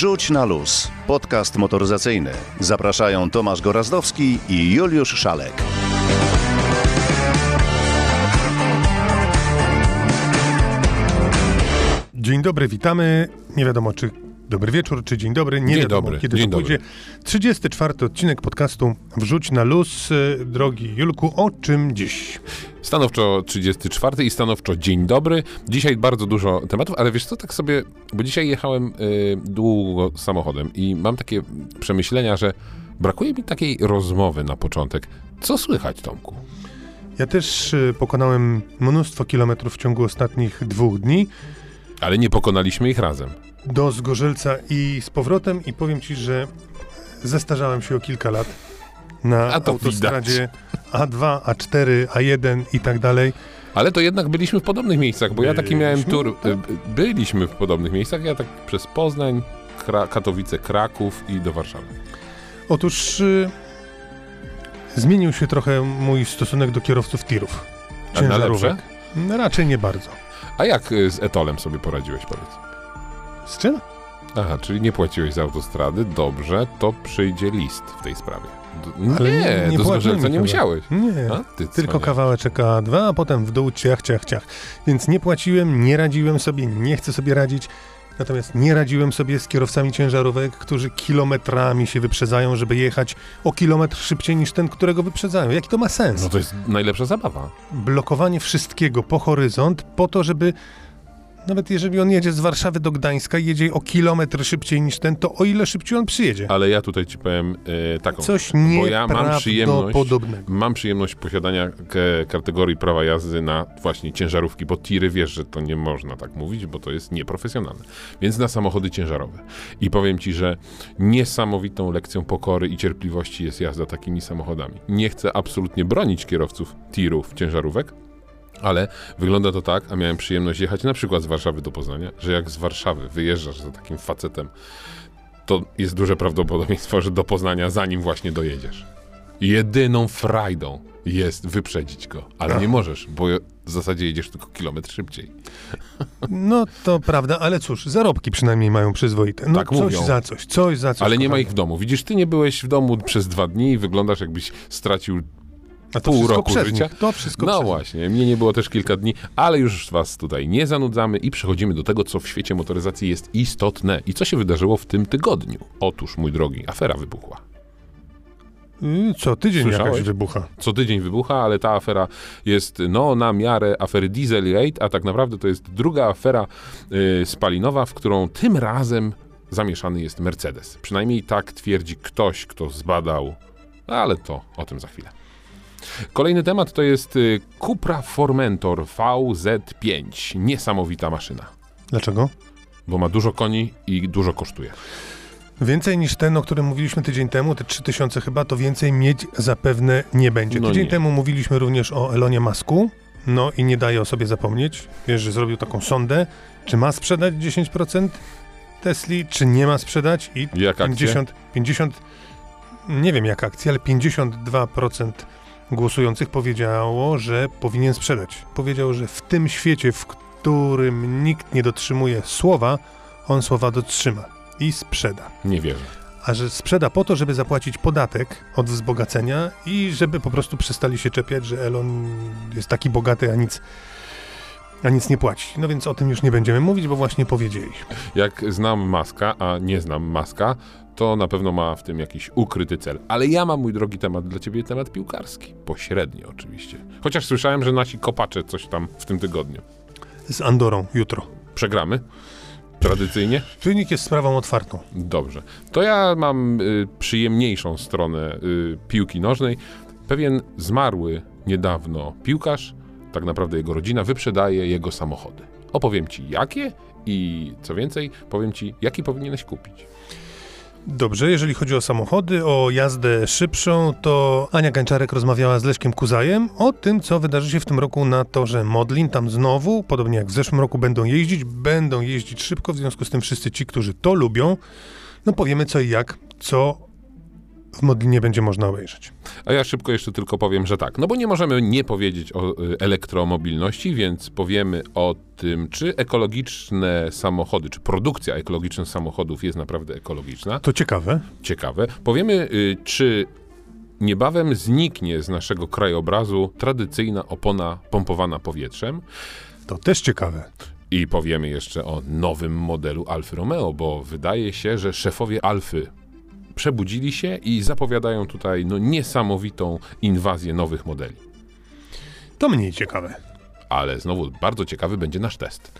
Wrzuć na luz. Podcast motoryzacyjny. Zapraszają Tomasz Gorazdowski i Juliusz Szalek. Dzień dobry, witamy. Nie wiadomo, czy dobry wieczór, czy dzień dobry. Nie Dzień wiadomo, dobry, kiedy dzień to pójdzie. 34 odcinek podcastu Wrzuć na luz. E, Drogi Julku, o czym dziś? Stanowczo 34 i stanowczo dzień dobry. Dzisiaj bardzo dużo tematów, ale wiesz co, tak sobie, bo dzisiaj jechałem y, długo samochodem i mam takie przemyślenia, że brakuje mi takiej rozmowy na początek. Co słychać, Tomku? Ja też e, pokonałem mnóstwo kilometrów w ciągu ostatnich dwóch dni Ale nie pokonaliśmy ich razem. Do Zgorzelca i z powrotem i powiem ci, że zestarzałem się o kilka lat na autostradzie A2, A4, A1 i tak dalej. Ale to jednak byliśmy w podobnych miejscach, bo ja taki miałem Byliśmy, tur. y, Byliśmy w podobnych miejscach, ja tak przez Poznań, Kra Katowice, Kraków i do Warszawy. Otóż y, zmienił się trochę mój stosunek do kierowców tirów. A na ciężarówek. lepsze? No, raczej nie bardzo. A jak y, z Etolem sobie poradziłeś, powiedz? Z czym? Aha, czyli nie płaciłeś za autostrady, dobrze, to przyjdzie list w tej sprawie. D- Ale nie, nie- do Zgorzelca nie musiałeś. Nie. A, ty Tylko kawałeczek A2, a potem w dół ciach, ciach, ciach. Więc nie płaciłem, nie radziłem sobie, nie chcę sobie radzić. Natomiast nie radziłem sobie z kierowcami ciężarówek, którzy kilometrami się wyprzedzają, żeby jechać o kilometr szybciej niż ten, którego wyprzedzają. Jaki to ma sens? No to jest najlepsza zabawa. blokowanie wszystkiego po horyzont, po to, żeby nawet jeżeli on jedzie z Warszawy do Gdańska i jedzie o kilometr szybciej niż ten, to o ile szybciej on przyjedzie? Ale ja tutaj ci powiem e, taką. Coś bo ja mam przyjemność, mam przyjemność posiadania kategorii prawa jazdy na właśnie ciężarówki, bo tiry wiesz, że to nie można tak mówić, bo to jest nieprofesjonalne. Więc na samochody ciężarowe. I powiem ci, że niesamowitą lekcją pokory i cierpliwości jest jazda takimi samochodami. Nie chcę absolutnie bronić kierowców tirów, ciężarówek, ale wygląda to tak, a miałem przyjemność jechać na przykład z Warszawy do Poznania, że jak z Warszawy wyjeżdżasz za takim facetem, to jest duże prawdopodobieństwo, że do Poznania zanim właśnie dojedziesz. Jedyną frajdą jest wyprzedzić go, ale nie możesz, bo w zasadzie jedziesz tylko kilometr szybciej. No to prawda, ale cóż, zarobki przynajmniej mają przyzwoite. No Tak coś mówią. za coś, coś za coś. Ale nie ma ich w domu. Widzisz, ty nie byłeś w domu przez dwa dni i wyglądasz jakbyś stracił A to pół roku życia. To wszystko No właśnie, mnie nie było też kilka dni, ale już was tutaj nie zanudzamy i przechodzimy do tego, co w świecie motoryzacji jest istotne i co się wydarzyło w tym tygodniu. Otóż, mój drogi, afera wybuchła. Y, Co, tydzień Słyszałeś? jakaś wybucha. Co tydzień wybucha, ale ta afera jest no, na miarę afery Dieselgate, a tak naprawdę to jest druga afera y, spalinowa, w którą tym razem zamieszany jest Mercedes. Przynajmniej tak twierdzi ktoś, kto zbadał, ale to o tym za chwilę. Kolejny temat to jest y, Cupra Formentor VZ5. Niesamowita maszyna, Dlaczego? bo ma dużo koni i dużo kosztuje. Więcej niż ten, o którym mówiliśmy tydzień temu, te 3000 chyba, to więcej mieć zapewne nie będzie. No tydzień nie. temu mówiliśmy również o Elonie Masku, no i nie daje o sobie zapomnieć. Wiesz, że zrobił taką sondę, czy ma sprzedać 10% Tesli, czy nie ma sprzedać i Jak akcja? 50, 50, nie wiem jak akcja, ale 52% głosujących powiedziało, że powinien sprzedać. Powiedział, że w tym świecie, w którym nikt nie dotrzymuje słowa, on słowa dotrzyma i sprzeda Nie wierzę. a że sprzeda po to, żeby zapłacić podatek od wzbogacenia i żeby po prostu przestali się czepiać, że Elon jest taki bogaty, a nic, a nic nie płaci. No więc o tym już nie będziemy mówić, bo właśnie powiedzieliśmy. Jak znam Maska, a nie znam Maska, to na pewno ma w tym jakiś ukryty cel. Ale ja mam, mój drogi temat dla ciebie, temat piłkarski. Pośrednio oczywiście. Chociaż słyszałem, że nasi kopacze coś tam w tym tygodniu. Z Andorą jutro. Przegramy? Tradycyjnie? Wynik jest sprawą otwartą. Dobrze. To ja mam y, przyjemniejszą stronę y, piłki nożnej. Pewien zmarły niedawno piłkarz, tak naprawdę jego rodzina, wyprzedaje jego samochody. Opowiem ci jakie i co więcej, powiem ci, jaki powinieneś kupić. Dobrze, jeżeli chodzi o samochody, o jazdę szybszą, to Ania Gańczarek rozmawiała z Leszkiem Kuzajem o tym, co wydarzy się w tym roku na torze Modlin. Tam znowu, podobnie jak w zeszłym roku, będą jeździć, będą jeździć szybko, w związku z tym wszyscy ci, którzy to lubią, no powiemy co i jak, co w Modlinie będzie można obejrzeć. A ja szybko jeszcze tylko powiem, że tak. No bo nie możemy nie powiedzieć o y, elektromobilności, więc powiemy o tym, czy ekologiczne samochody, czy produkcja ekologicznych samochodów jest naprawdę ekologiczna. To ciekawe. Ciekawe. Powiemy, y, czy niebawem zniknie z naszego krajobrazu tradycyjna opona pompowana powietrzem. To też ciekawe. I powiemy jeszcze o nowym modelu Alfy Romeo, bo wydaje się, że szefowie Alfy przebudzili się i zapowiadają tutaj no, niesamowitą inwazję nowych modeli. To mniej ciekawe. Ale znowu bardzo ciekawy będzie nasz test.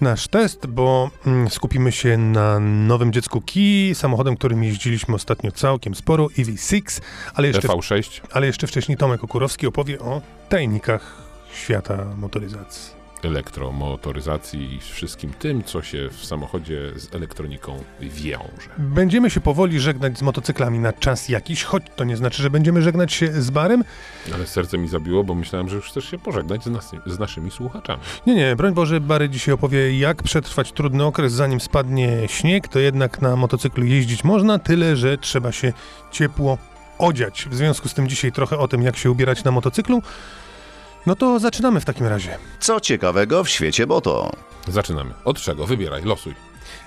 Nasz test, bo mm, skupimy się na nowym dziecku Ki, samochodem, którym jeździliśmy ostatnio całkiem sporo, EV6, ale jeszcze, TV6. ale jeszcze wcześniej Tomek Okurowski opowie o tajnikach świata motoryzacji. Elektromotoryzacji i wszystkim tym, co się w samochodzie z elektroniką wiąże. Będziemy się powoli żegnać z motocyklami na czas jakiś, choć to nie znaczy, że będziemy żegnać się z barem. Ale serce mi zabiło, bo myślałem, że już chcesz się pożegnać z, nas, z naszymi słuchaczami. Nie, nie, broń Boże, Bary dzisiaj opowie, jak przetrwać trudny okres, zanim spadnie śnieg, to jednak na motocyklu jeździć można, tyle, że trzeba się ciepło odziać. W związku z tym dzisiaj trochę o tym, jak się ubierać na motocyklu. No to zaczynamy w takim razie. Co ciekawego w świecie moto? Zaczynamy. Od czego? Wybieraj, losuj.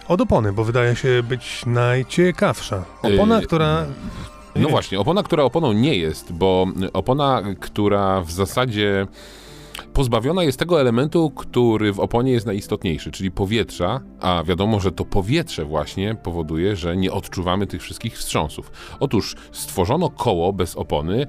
Od opony, bo wydaje się być najciekawsza. Opona, Yy, która... No Nie. właśnie, opona, która oponą nie jest, bo opona, która w zasadzie pozbawiona jest tego elementu, który w oponie jest najistotniejszy, czyli powietrza, a wiadomo, że to powietrze właśnie powoduje, że nie odczuwamy tych wszystkich wstrząsów. Otóż stworzono koło bez opony.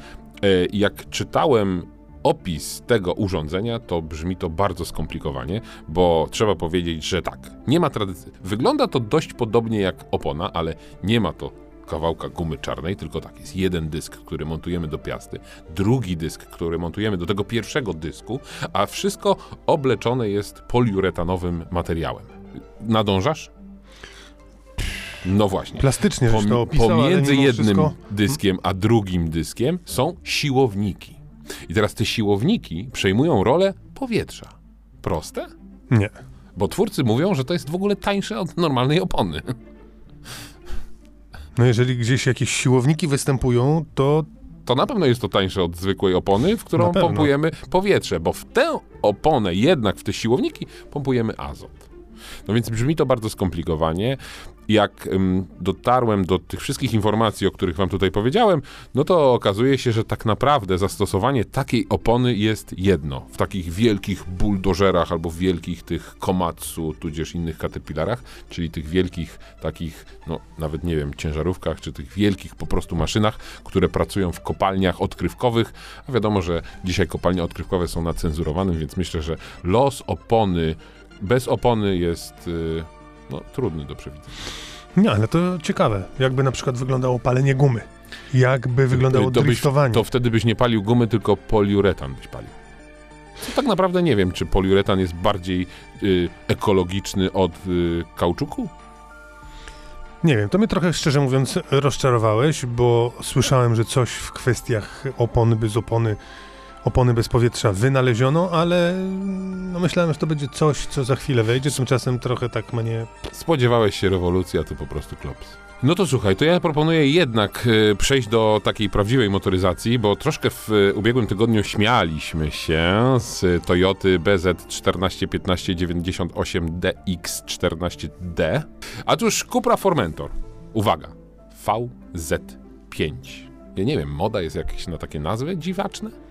e, Jak czytałem opis tego urządzenia, to brzmi to bardzo skomplikowanie, bo trzeba powiedzieć, że tak, nie ma tradycji. Wygląda to dość podobnie jak opona, ale nie ma to kawałka gumy czarnej, tylko tak, jest jeden dysk, który montujemy do piasty, drugi dysk, który montujemy do tego pierwszego dysku, a wszystko obleczone jest poliuretanowym materiałem. Nadążasz? No właśnie. Plastycznie żeś to Pom- opisał, pomiędzy jednym wszystko... dyskiem a drugim dyskiem są siłowniki. I teraz te siłowniki przejmują rolę powietrza. Proste? Nie. Bo twórcy mówią, że to jest w ogóle tańsze od normalnej opony. No jeżeli gdzieś jakieś siłowniki występują, to To na pewno jest to tańsze od zwykłej opony, w którą pompujemy powietrze, bo w tę oponę jednak w te siłowniki pompujemy azot. No więc brzmi to bardzo skomplikowanie. Jak dotarłem do tych wszystkich informacji, o których wam tutaj powiedziałem, no to okazuje się, że tak naprawdę zastosowanie takiej opony jest jedno. W takich wielkich buldożerach albo wielkich tych Komatsu, tudzież innych caterpillarach, czyli tych wielkich takich, no nawet nie wiem, ciężarówkach, czy tych wielkich po prostu maszynach, które pracują w kopalniach odkrywkowych. A wiadomo, że dzisiaj kopalnie odkrywkowe są na cenzurowanym, więc myślę, że los opony bez opony jest y, no, trudny do przewidzenia. nie, ale to ciekawe. Jakby na przykład wyglądało palenie gumy. Jakby wyglądało to, byś, driftowanie. to wtedy byś nie palił gumy, tylko poliuretan byś palił. Tak naprawdę nie wiem, czy poliuretan jest bardziej y, ekologiczny od y, kauczuku? Nie wiem, to mnie trochę szczerze mówiąc rozczarowałeś, bo słyszałem, że coś w kwestiach opony bez opony, opony bez powietrza wynaleziono, ale no myślałem, że to będzie coś, co za chwilę wejdzie, tymczasem trochę tak mnie... Spodziewałeś się rewolucji, a to po prostu klops. No to słuchaj, to ja proponuję jednak y, przejść do takiej prawdziwej motoryzacji, bo troszkę w y, ubiegłym tygodniu śmialiśmy się z Toyoty BZ141598DX14D. A tuż Cupra Formentor. Uwaga, VZ5. Ja nie wiem, moda jest jakieś na takie nazwy dziwaczne?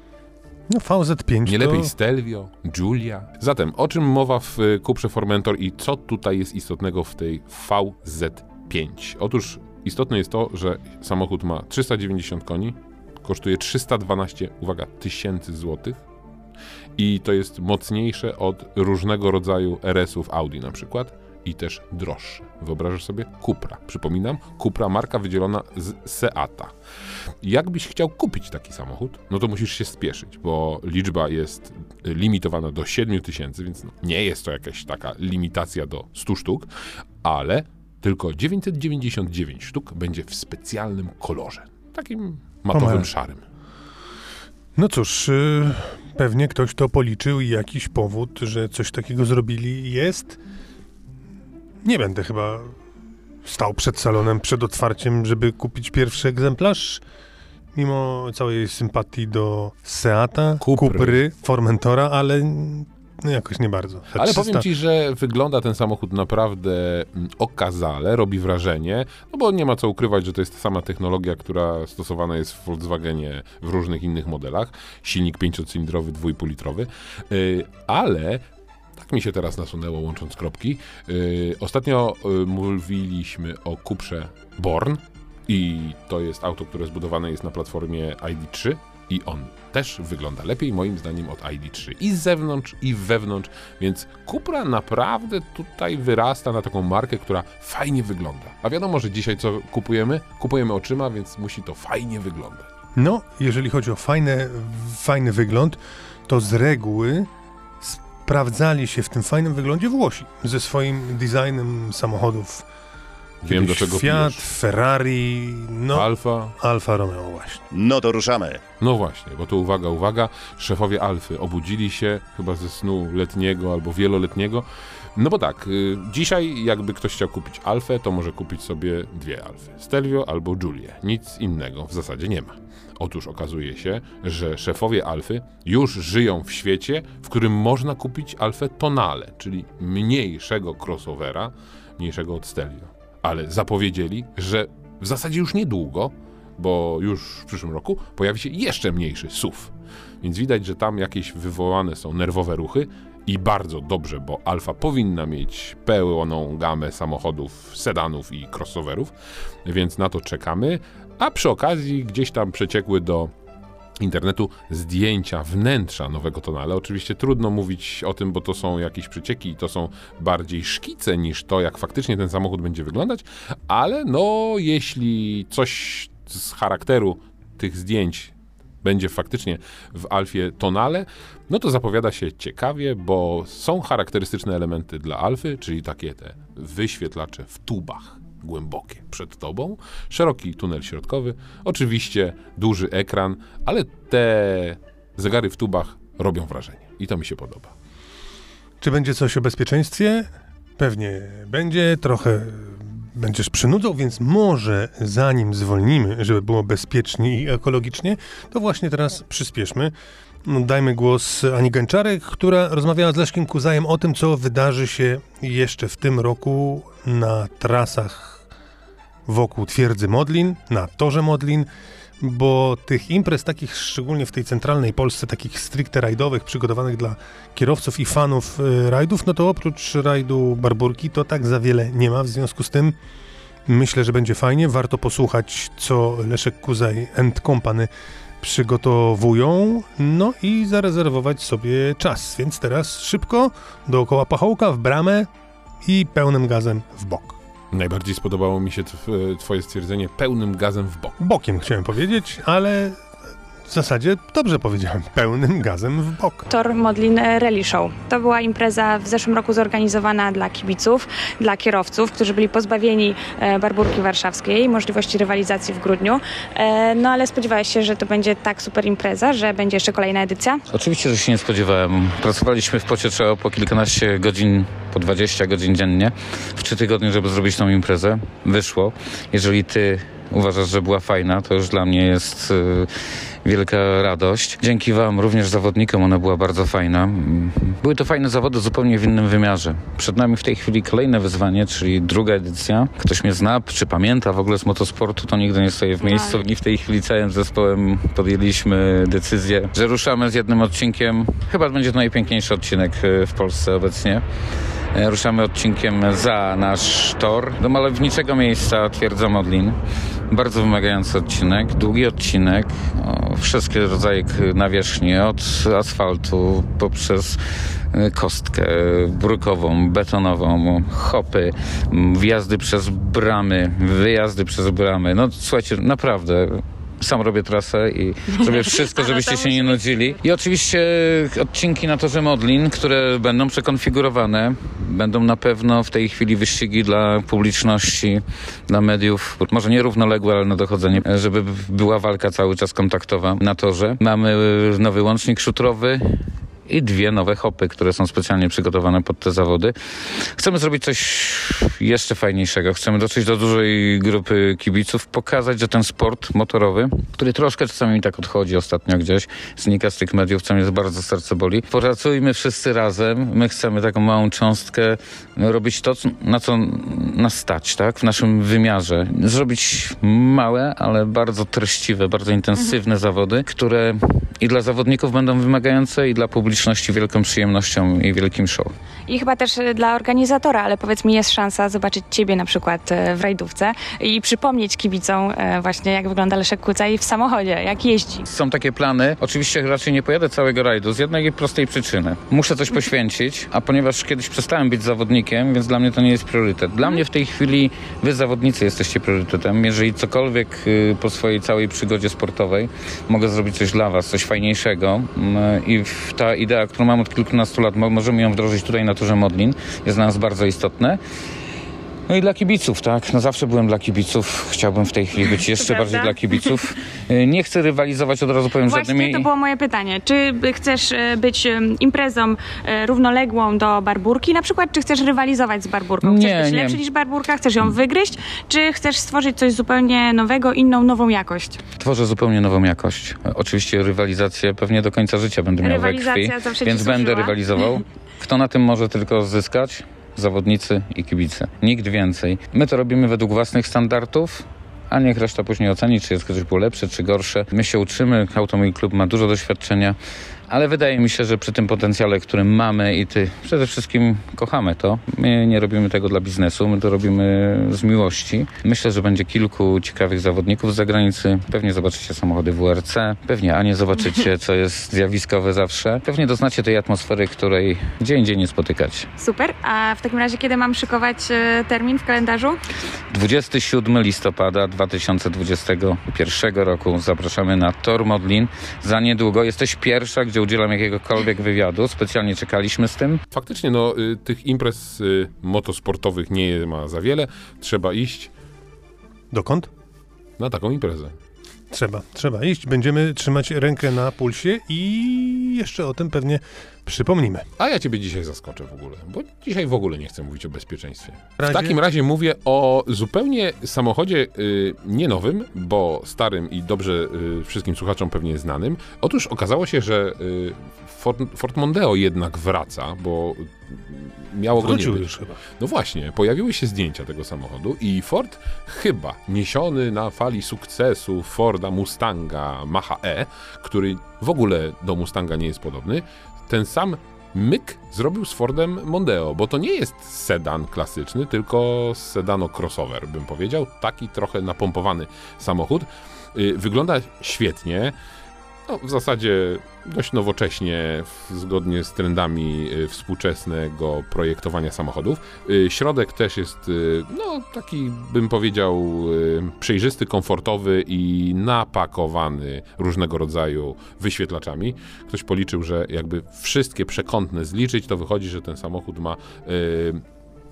No VZ5 Nie to... lepiej Stelvio, Giulia. Zatem, o czym mowa w y, Cuprze Formentor i co tutaj jest istotnego w tej VZ5? Otóż istotne jest to, że samochód ma 390 koni, kosztuje 312, uwaga, tysięcy złotych i to jest mocniejsze od różnego rodzaju RS-ów Audi na przykład i też droższe. Wyobrażasz sobie? Cupra. Przypominam, Cupra marka wydzielona z Seata. Jakbyś chciał kupić taki samochód, no to musisz się spieszyć, bo liczba jest limitowana do 7 tysięcy, więc no, nie jest to jakaś taka limitacja do 100 sztuk, ale tylko 999 sztuk będzie w specjalnym kolorze. Takim matowym szarym. No cóż, y, pewnie ktoś to policzył i jakiś powód, że coś takiego zrobili jest. Nie będę chyba stał przed salonem, przed otwarciem, żeby kupić pierwszy egzemplarz. Mimo całej sympatii do Seata, Cupry. Cupry, Formentora, ale no jakoś nie bardzo. Te Ale 300 powiem ci, że wygląda ten samochód naprawdę mm, okazale, robi wrażenie, no bo nie ma co ukrywać, że to jest ta sama technologia, która stosowana jest w Volkswagenie w różnych innych modelach. Silnik pięciocylindrowy, dwójpółlitrowy, yy, ale tak mi się teraz nasunęło łącząc kropki. Yy, ostatnio yy, mówiliśmy o Cuprze Born i to jest auto, które zbudowane jest na platformie ID3 i on też wygląda lepiej moim zdaniem od ID3 i z zewnątrz i wewnątrz, więc Cupra naprawdę tutaj wyrasta na taką markę, która fajnie wygląda. A wiadomo, że dzisiaj co kupujemy? Kupujemy oczyma, więc musi to fajnie wyglądać. No, jeżeli chodzi o fajne, fajny wygląd, to z reguły sprawdzali się w tym fajnym wyglądzie Włosi ze swoim designem samochodów. Wiem do czego Fiat, pijesz. Ferrari, no Alfa, Alfa Romeo właśnie. No to ruszamy. No właśnie, bo to uwaga, uwaga, szefowie Alfy obudzili się chyba ze snu letniego albo wieloletniego. No bo tak, y, dzisiaj jakby ktoś chciał kupić Alfę, to może kupić sobie dwie Alfy, Stelvio albo Giulię. Nic innego w zasadzie nie ma. Otóż okazuje się, że szefowie Alfy już żyją w świecie, w którym można kupić Alfę Tonale, czyli mniejszego crossovera, mniejszego od Stelvio. Ale zapowiedzieli, że w zasadzie już niedługo bo już w przyszłym roku pojawi się jeszcze mniejszy SUV. Więc widać, że tam jakieś wywołane są nerwowe ruchy i bardzo dobrze, bo Alfa powinna mieć pełną gamę samochodów, sedanów i crossoverów, więc na to czekamy. A przy okazji gdzieś tam przeciekły do internetu zdjęcia wnętrza nowego Tonale. Oczywiście trudno mówić o tym, bo to są jakieś przecieki i to są bardziej szkice niż to, jak faktycznie ten samochód będzie wyglądać, ale no jeśli coś z charakteru tych zdjęć będzie faktycznie w Alfie Tonale, no to zapowiada się ciekawie, bo są charakterystyczne elementy dla Alfy, czyli takie te wyświetlacze w tubach głębokie przed tobą, szeroki tunel środkowy, oczywiście duży ekran, ale te zegary w tubach robią wrażenie i to mi się podoba. Czy będzie coś o bezpieczeństwie? Pewnie będzie, trochę będziesz przynudzał, więc może zanim zwolnimy, żeby było bezpiecznie i ekologicznie, to właśnie teraz przyspieszmy. Dajmy głos Ani Gęczarek, która rozmawiała z Leszkiem Kuzajem o tym, co wydarzy się jeszcze w tym roku na trasach wokół twierdzy Modlin, na torze Modlin, bo tych imprez takich, szczególnie w tej centralnej Polsce, takich stricte rajdowych, przygotowanych dla kierowców i fanów y, rajdów, no to oprócz rajdu Barburki to tak za wiele nie ma, w związku z tym myślę, że będzie fajnie, warto posłuchać, co Leszek Kuzaj and Company przygotowują, no i zarezerwować sobie czas, więc teraz szybko, dookoła pachołka, w bramę i pełnym gazem w bok. Najbardziej spodobało mi się tw- twoje stwierdzenie pełnym gazem w bok. Bokiem chciałem powiedzieć, ale w zasadzie dobrze powiedziałem, pełnym gazem w bok. Tor Modlin Rally Show. To była impreza w zeszłym roku zorganizowana dla kibiców, dla kierowców, którzy byli pozbawieni e, Barburki Warszawskiej, możliwości rywalizacji w grudniu. E, No ale spodziewałeś się, że to będzie tak super impreza, że będzie jeszcze kolejna edycja? Oczywiście, że się nie spodziewałem. Pracowaliśmy w pocie trzeba po kilkanaście godzin, po 20 godzin dziennie, w trzy tygodnie, żeby zrobić tą imprezę. Wyszło. Jeżeli ty uważasz, że była fajna, to już dla mnie jest y, wielka radość. Dzięki wam, również zawodnikom, ona była bardzo fajna. Były to fajne zawody zupełnie w innym wymiarze. Przed nami w tej chwili kolejne wyzwanie, czyli druga edycja. Ktoś mnie zna, czy pamięta w ogóle z motosportu, to nigdy nie stoję w miejscu. I w tej chwili całym zespołem podjęliśmy decyzję, że ruszamy z jednym odcinkiem. Chyba będzie to najpiękniejszy odcinek y, w Polsce obecnie. E, Ruszamy odcinkiem za nasz tor do malowniczego miejsca Twierdza Modlin. Bardzo wymagający odcinek, długi odcinek, wszystkie rodzaje nawierzchni, od asfaltu poprzez e, kostkę brukową, betonową, hopy, wjazdy przez bramy, wyjazdy przez bramy. No słuchajcie, naprawdę sam robię trasę i zrobię wszystko, Ale żebyście się nie nudzili. I oczywiście odcinki na torze Modlin, które będą przekonfigurowane. Będą na pewno w tej chwili wyścigi dla publiczności, dla mediów, może nie równoległe, ale na dochodzenie, żeby była walka cały czas kontaktowa na torze. Mamy nowy łącznik szutrowy i dwie nowe hopy, które są specjalnie przygotowane pod te zawody. Chcemy zrobić coś jeszcze fajniejszego. Chcemy dotrzeć do dużej grupy kibiców, pokazać, że ten sport motorowy, który troszkę czasami mi tak odchodzi ostatnio gdzieś, znika z tych mediów, co mnie bardzo serce boli. Pracujmy wszyscy razem. My chcemy taką małą cząstkę robić to, na co nas stać, tak? W naszym wymiarze. Zrobić małe, ale bardzo treściwe, bardzo intensywne zawody, które i dla zawodników będą wymagające, i dla publiczności wielką przyjemnością i wielkim show. I chyba też e, dla organizatora, ale powiedz mi, jest szansa zobaczyć Ciebie na przykład e, w rajdówce i przypomnieć kibicom e, właśnie, jak wygląda Leszek Kucaj w samochodzie, jak jeździ. Są takie plany. Oczywiście raczej nie pojadę całego rajdu z jednej prostej przyczyny. Muszę coś poświęcić, a ponieważ kiedyś przestałem być zawodnikiem, więc dla mnie to nie jest priorytet. Dla mnie w tej chwili wy zawodnicy jesteście priorytetem. Jeżeli cokolwiek y, po swojej całej przygodzie sportowej mogę zrobić coś dla was, coś fajniejszego mm, i w- ta idea, którą mam od kilkunastu lat, mo- możemy ją wdrożyć tutaj na Torze Modlin, jest dla nas bardzo istotne. No i dla kibiców, tak? No zawsze byłem dla kibiców. Chciałbym w tej chwili być jeszcze prawda. bardziej dla kibiców. Y, Nie chcę rywalizować od razu powiem z żadnymi... To było moje pytanie. Czy chcesz e, być e, imprezą równoległą do Barburki na przykład, czy chcesz rywalizować z Barburką? Chcesz Nie, być nie. lepszy niż Barburka? Chcesz ją wygryźć? Czy chcesz stworzyć coś zupełnie nowego, inną, nową jakość? Tworzę zupełnie nową jakość. Oczywiście rywalizację pewnie do końca życia będę miał we krwi, więc będę rywalizował. Kto na tym może tylko zyskać? Zawodnicy i kibice. Nikt więcej. My to robimy według własnych standardów, a niech reszta później oceni, czy jest coś było lepsze, czy gorsze. My się uczymy, Automobil Klub ma dużo doświadczenia, ale wydaje mi się, że przy tym potencjale, który mamy i ty przede wszystkim kochamy to, my nie robimy tego dla biznesu, my to robimy z miłości. Myślę, że będzie kilku ciekawych zawodników z zagranicy. Pewnie zobaczycie samochody WRC, pewnie, a nie zobaczycie, co jest zjawiskowe zawsze. Pewnie doznacie tej atmosfery, której gdzie indziej nie spotykać. Super. A w takim razie kiedy mam szykować e, termin w kalendarzu? 27 listopada 2021 roku zapraszamy na Tor Modlin. Za niedługo jesteś pierwsza, gdzie udzielam jakiegokolwiek wywiadu. Specjalnie czekaliśmy z tym. Faktycznie, no, y, tych imprez y, motosportowych nie ma za wiele. Trzeba iść Dokąd? na taką imprezę. Trzeba, trzeba iść. Będziemy trzymać rękę na pulsie i jeszcze o tym pewnie przypomnimy. A ja ciebie dzisiaj zaskoczę w ogóle, bo dzisiaj w ogóle nie chcę mówić o bezpieczeństwie. W takim razie mówię o zupełnie samochodzie y, nie nowym, bo starym i dobrze y, wszystkim słuchaczom pewnie znanym. Otóż okazało się, że y, Ford, Ford Mondeo jednak wraca, bo miało go nie już chyba. No właśnie, pojawiły się zdjęcia tego samochodu i Ford chyba niesiony na fali sukcesu Forda Mustanga Macha-E, który w ogóle do Mustanga nie jest podobny, ten sam myk zrobił z Fordem Mondeo, bo to nie jest sedan klasyczny, tylko sedano-crossover, bym powiedział. Taki trochę napompowany samochód. Y, Wygląda świetnie. No, w zasadzie dość nowocześnie, zgodnie z trendami y, współczesnego projektowania samochodów. Y, środek też jest, y, no, taki bym powiedział, przejrzysty, komfortowy i napakowany różnego rodzaju wyświetlaczami. Ktoś policzył, że jakby wszystkie przekątne zliczyć, to wychodzi, że ten samochód ma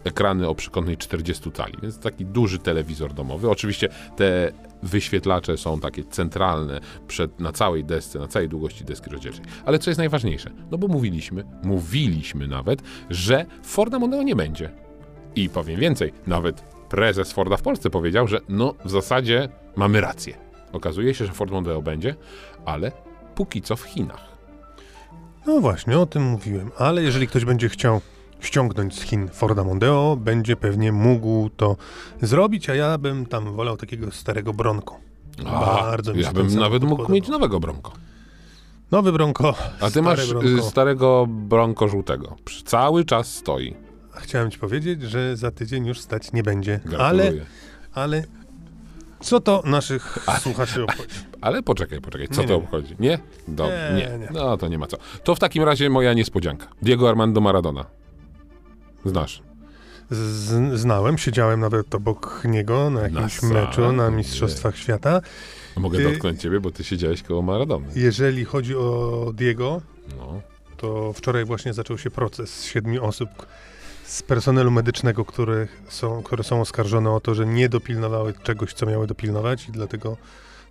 ekrany o przekątnej 40 cali, więc taki duży telewizor domowy. Oczywiście te wyświetlacze są takie centralne przed, na całej desce, na całej długości deski rozdzielczej. Ale co jest najważniejsze? No bo mówiliśmy, mówiliśmy nawet, że Forda Mondeo nie będzie. I powiem więcej, nawet prezes Forda w Polsce powiedział, że no w zasadzie mamy rację. Okazuje się, że Ford Mondeo będzie, ale póki co w Chinach. No właśnie, o tym mówiłem. Ale jeżeli ktoś będzie chciał ściągnąć z Chin Forda Mondeo, będzie pewnie mógł to zrobić, a ja bym tam wolał takiego starego Bronco. Bardzo mi ja bym nawet mógł podoba. mieć nowego Bronco. Nowy Bronco. A ty masz y, starego Bronco żółtego. Cały czas stoi. Chciałem ci powiedzieć, że za tydzień już stać nie będzie. Ale, Gratuluję. ale co to naszych słuchaczy obchodzi? Ale poczekaj, poczekaj, co Nie, to nie, nie. obchodzi? Nie? Dobrze, Nie, nie, nie. No to nie ma co. To w takim razie moja niespodzianka. Diego Armando Maradona. Znasz. Z, znałem, siedziałem nawet obok niego na jakimś Na meczu na Mistrzostwach Świata. Mogę Y- dotknąć ciebie, bo ty siedziałeś koło Maradony. Jeżeli chodzi o Diego, No. to wczoraj właśnie zaczął się proces siedmiu osób z personelu medycznego, które są, które są oskarżone o to, że nie dopilnowały czegoś, co miały dopilnować i dlatego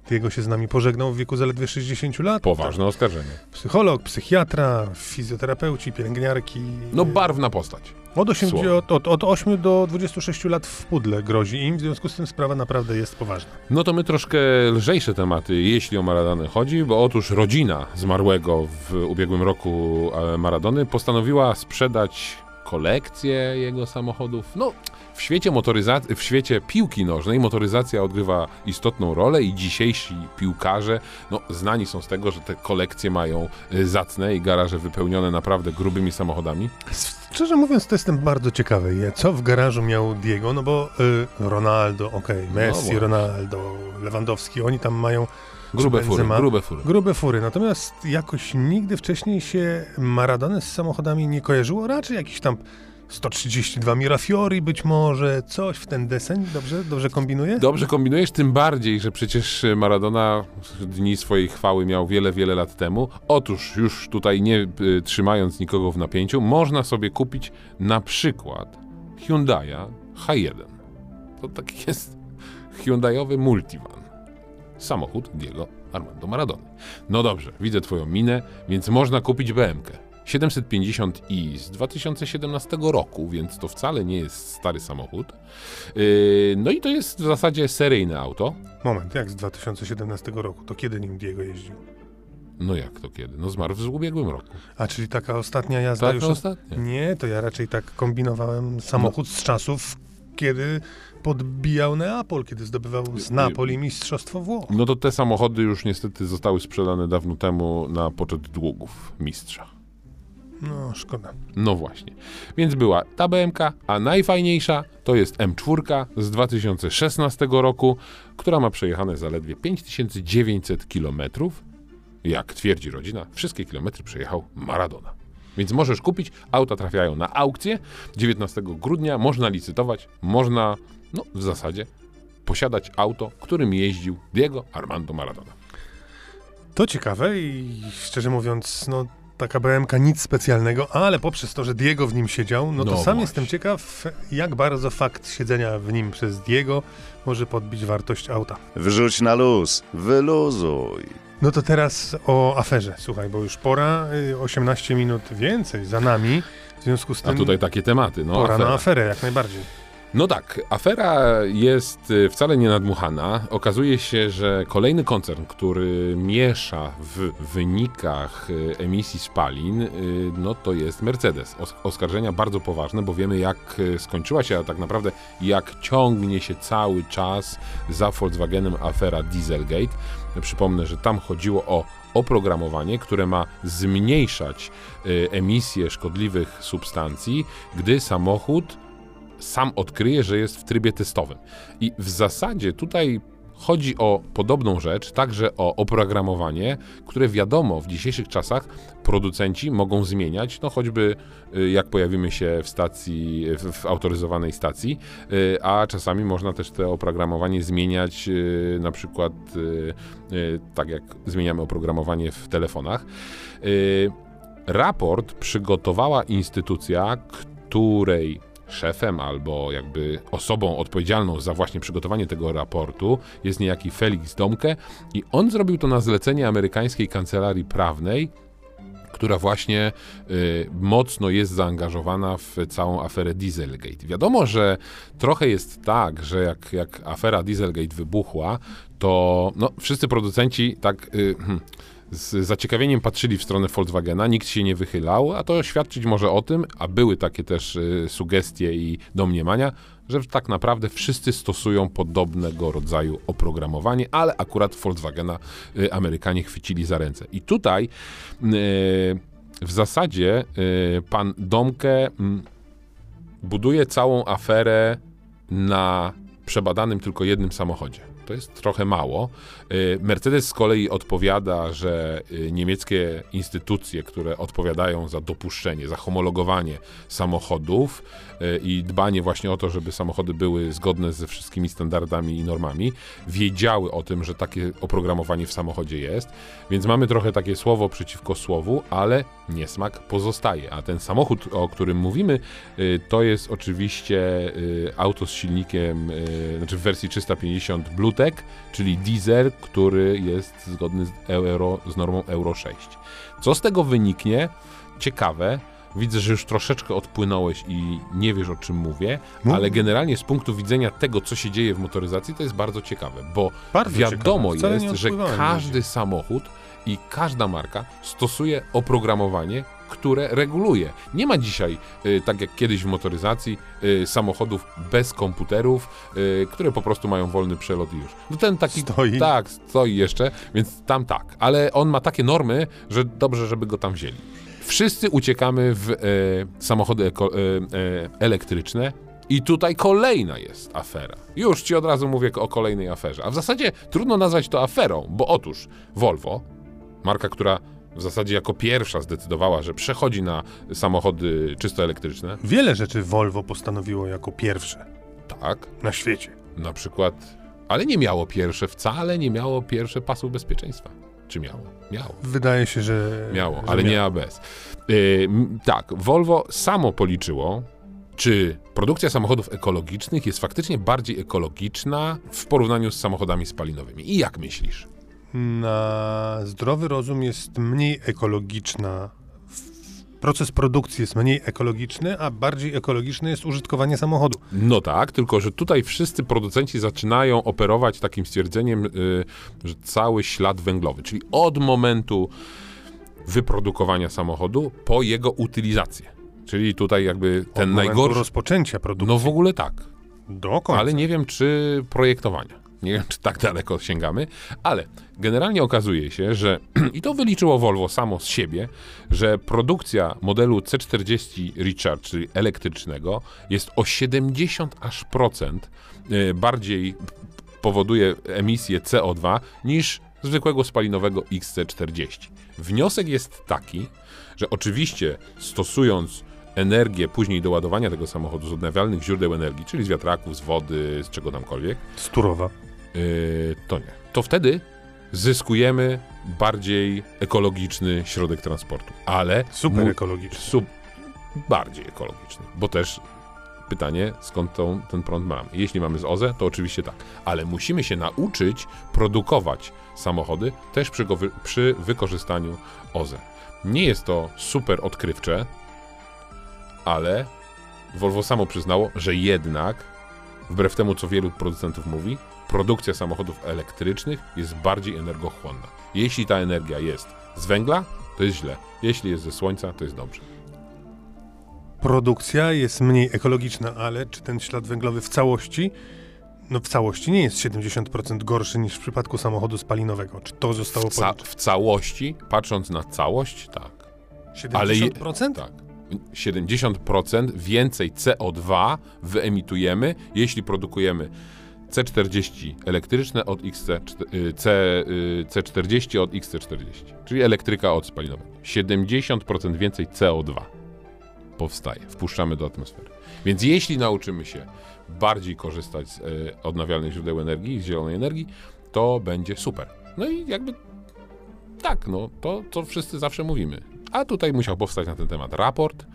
Diego się z nami pożegnał w wieku zaledwie 60 lat. Poważne oskarżenie. Psycholog, psychiatra, fizjoterapeuci, pielęgniarki. No barwna postać. Od 8, słowo. od, od, od 8 do 26 lat w pudle grozi im, w związku z tym sprawa naprawdę jest poważna. No to my troszkę lżejsze tematy, jeśli o Maradonę chodzi, bo otóż rodzina zmarłego w ubiegłym roku e, Maradony postanowiła sprzedać kolekcję jego samochodów. No, w świecie motoryzacji, w świecie piłki nożnej motoryzacja odgrywa istotną rolę i dzisiejsi piłkarze, no, znani są z tego, że te kolekcje mają e, zacne i garaże wypełnione naprawdę grubymi samochodami. Szczerze mówiąc, to jestem bardzo ciekawy, co w garażu miał Diego, no bo y, Ronaldo, okej, Messi, właśnie. Ronaldo, Lewandowski, oni tam mają Grube fury, grube fury. grube fury, natomiast jakoś nigdy wcześniej się Maradony z samochodami nie kojarzyło, raczej jakiś tam 132 Mirafiori być może, coś w ten deseń, dobrze, dobrze kombinuję? Dobrze kombinujesz, tym bardziej, że przecież Maradona dni swojej chwały miał wiele, wiele lat temu. Otóż, już tutaj nie y, trzymając nikogo w napięciu, można sobie kupić na przykład Hyundai'a H1. To taki jest Hyundaiowy multivan. Samochód Diego Armando Maradony. No dobrze, widzę twoją minę, więc można kupić BMK. 750i z 2017 roku, więc to wcale nie jest stary samochód. Yy, no i to jest w zasadzie seryjne auto. Moment, jak z 2017 roku, to kiedy nim Diego jeździł? No jak to kiedy? No zmarł w ubiegłym roku. A, czyli taka ostatnia jazda Tak, już... no ostatnio. Nie, to ja raczej tak kombinowałem samochód z czasów, kiedy podbijał Neapol, kiedy zdobywał z Napoli Mistrzostwo Włoch. No to te samochody już niestety zostały sprzedane dawno temu na poczet długów mistrza. No, szkoda. No właśnie. Więc była ta BMK, a najfajniejsza to jest M4 z 2016 roku, która ma przejechane zaledwie 5900 km. Jak twierdzi rodzina, wszystkie kilometry przejechał Maradona. Więc możesz kupić, auta trafiają na aukcję 19 grudnia, można licytować, można, no w zasadzie, posiadać auto, którym jeździł Diego Armando Maradona. To ciekawe i szczerze mówiąc, no taka BMK nic specjalnego, ale poprzez to, że Diego w nim siedział, no to No sam właśnie. jestem ciekaw, jak bardzo fakt siedzenia w nim przez Diego może podbić wartość auta. Wrzuć na luz, wyluzuj. No to teraz o aferze, słuchaj, bo już pora, y, 18 minut więcej za nami, w związku z A tym tutaj takie tematy, no pora afera. na aferę jak najbardziej. No tak, afera jest y, wcale nie nadmuchana. Okazuje się, że kolejny koncern, który miesza w wynikach y, emisji spalin, y, no to jest Mercedes. Os- oskarżenia bardzo poważne, bo wiemy jak skończyła się, a tak naprawdę jak ciągnie się cały czas za Volkswagenem afera Dieselgate. Przypomnę, że tam chodziło o oprogramowanie, które ma zmniejszać emisję szkodliwych substancji, gdy samochód sam odkryje, że jest w trybie testowym. I w zasadzie tutaj chodzi o podobną rzecz, także o oprogramowanie, które wiadomo w dzisiejszych czasach producenci mogą zmieniać, no choćby y, jak pojawimy się w stacji, w, autoryzowanej stacji, y, a czasami można też to oprogramowanie zmieniać y, na przykład tak jak zmieniamy oprogramowanie w telefonach. Raport przygotowała instytucja, której szefem albo jakby osobą odpowiedzialną za właśnie przygotowanie tego raportu jest niejaki Felix Domke i on zrobił to na zlecenie amerykańskiej kancelarii prawnej, która właśnie y, mocno jest zaangażowana w całą aferę Dieselgate. Wiadomo, że trochę jest tak, że jak, jak afera Dieselgate wybuchła, to no, wszyscy producenci tak y, hmm, z zaciekawieniem patrzyli w stronę Volkswagena, nikt się nie wychylał, a to świadczyć może o tym, a były takie też y, sugestie i domniemania, że tak naprawdę wszyscy stosują podobnego rodzaju oprogramowanie, ale akurat Volkswagena y, Amerykanie chwycili za ręce. I tutaj y, w zasadzie pan Domke mm, buduje całą aferę na przebadanym tylko jednym samochodzie. To jest trochę mało. Y, Mercedes z kolei odpowiada, że y, niemieckie instytucje, które odpowiadają za dopuszczenie, za homologowanie samochodów i dbanie właśnie o to, żeby samochody były zgodne ze wszystkimi standardami i normami, wiedziały o tym, że takie oprogramowanie w samochodzie jest, więc mamy trochę takie słowo przeciwko słowu, ale niesmak pozostaje. A ten samochód, o którym mówimy, y, to jest oczywiście y, auto z silnikiem, y, znaczy w wersji 350 Bluetooth Dutek, czyli diesel, który jest zgodny z, euro, z normą Euro 6. Co z tego wyniknie? Ciekawe. Widzę, że już troszeczkę odpłynąłeś i nie wiesz o czym mówię, Mów. ale generalnie z punktu widzenia tego, co się dzieje w motoryzacji, to jest bardzo ciekawe, bo Bardzo wiadomo ciekawe. Jest, że każdy samochód i każda marka stosuje oprogramowanie, które reguluje. Nie ma dzisiaj, y, tak jak kiedyś w motoryzacji, y, samochodów bez komputerów, y, które po prostu mają wolny przelot i już. No ten taki Stoi. tak, stoi jeszcze, więc tam tak. Ale on ma takie normy, że dobrze, żeby go tam wzięli. Wszyscy uciekamy w e, samochody eko, e, e, elektryczne. I tutaj kolejna jest afera. Już ci od razu mówię o kolejnej aferze. A w zasadzie trudno nazwać to aferą, bo otóż Volvo, marka, która w zasadzie jako pierwsza zdecydowała, że przechodzi na samochody czysto elektryczne, Wiele rzeczy Volvo postanowiło jako pierwsze tak, na świecie. na przykład, ale nie miało pierwsze, wcale nie miało pierwsze pasów bezpieczeństwa. Czy miało? Miało. Wydaje się, że. Miało, że ale nie miało. ABS. Yy, tak, Volvo samo policzyło, czy produkcja samochodów ekologicznych jest faktycznie bardziej ekologiczna w porównaniu z samochodami spalinowymi. I jak myślisz? Na zdrowy rozum jest mniej ekologiczna. Proces produkcji jest mniej ekologiczny, a bardziej ekologiczne jest użytkowanie samochodu. No tak, tylko że tutaj wszyscy producenci zaczynają operować takim stwierdzeniem, yy, że cały ślad węglowy, czyli od momentu wyprodukowania samochodu po jego utylizację. Czyli tutaj jakby Od ten momentu najgorszy. rozpoczęcia produkcji. No w ogóle tak. do końca. Ale nie wiem, czy projektowania. Nie wiem, czy tak daleko sięgamy, ale generalnie okazuje się, że i to wyliczyło Volvo samo z siebie, że produkcja modelu C40 Recharge, czyli elektrycznego, jest o 70 aż procent y, bardziej powoduje emisję CO2 niż zwykłego spalinowego XC40. Wniosek jest taki, że oczywiście stosując energię później do ładowania tego samochodu z odnawialnych źródeł energii, czyli z wiatraków, z wody, z czego tamkolwiek, Sturowa. Yy, to nie. To wtedy zyskujemy bardziej ekologiczny środek transportu. Ale Super ekologiczny. sub, bardziej ekologiczny. Bo też pytanie, skąd tą, ten prąd mamy. Jeśli mamy z OZE, to oczywiście tak. Ale musimy się nauczyć produkować samochody też przy, go przy wykorzystaniu OZE. Nie jest to super odkrywcze, ale Volvo samo przyznało, że jednak, wbrew temu co wielu producentów mówi, produkcja samochodów elektrycznych jest bardziej energochłonna. Jeśli ta energia jest z węgla, to jest źle. Jeśli jest ze słońca, to jest dobrze. Produkcja jest mniej ekologiczna, ale czy ten ślad węglowy w całości, no w całości nie jest 70% gorszy niż w przypadku samochodu spalinowego? Czy to zostało W, ca- w całości, patrząc na całość, tak. ale je- 70%? Tak. 70% więcej CO2 wyemitujemy, jeśli produkujemy C40 elektryczne od XC, y, C, y, C40 od XC40, czyli elektryka od spalinowego. 70% więcej CO2 powstaje, wpuszczamy do atmosfery. Więc jeśli nauczymy się bardziej korzystać z y, odnawialnych źródeł energii, z zielonej energii, to będzie super. No i jakby tak, no to, to wszyscy zawsze mówimy. A tutaj musiał powstać na ten temat raport.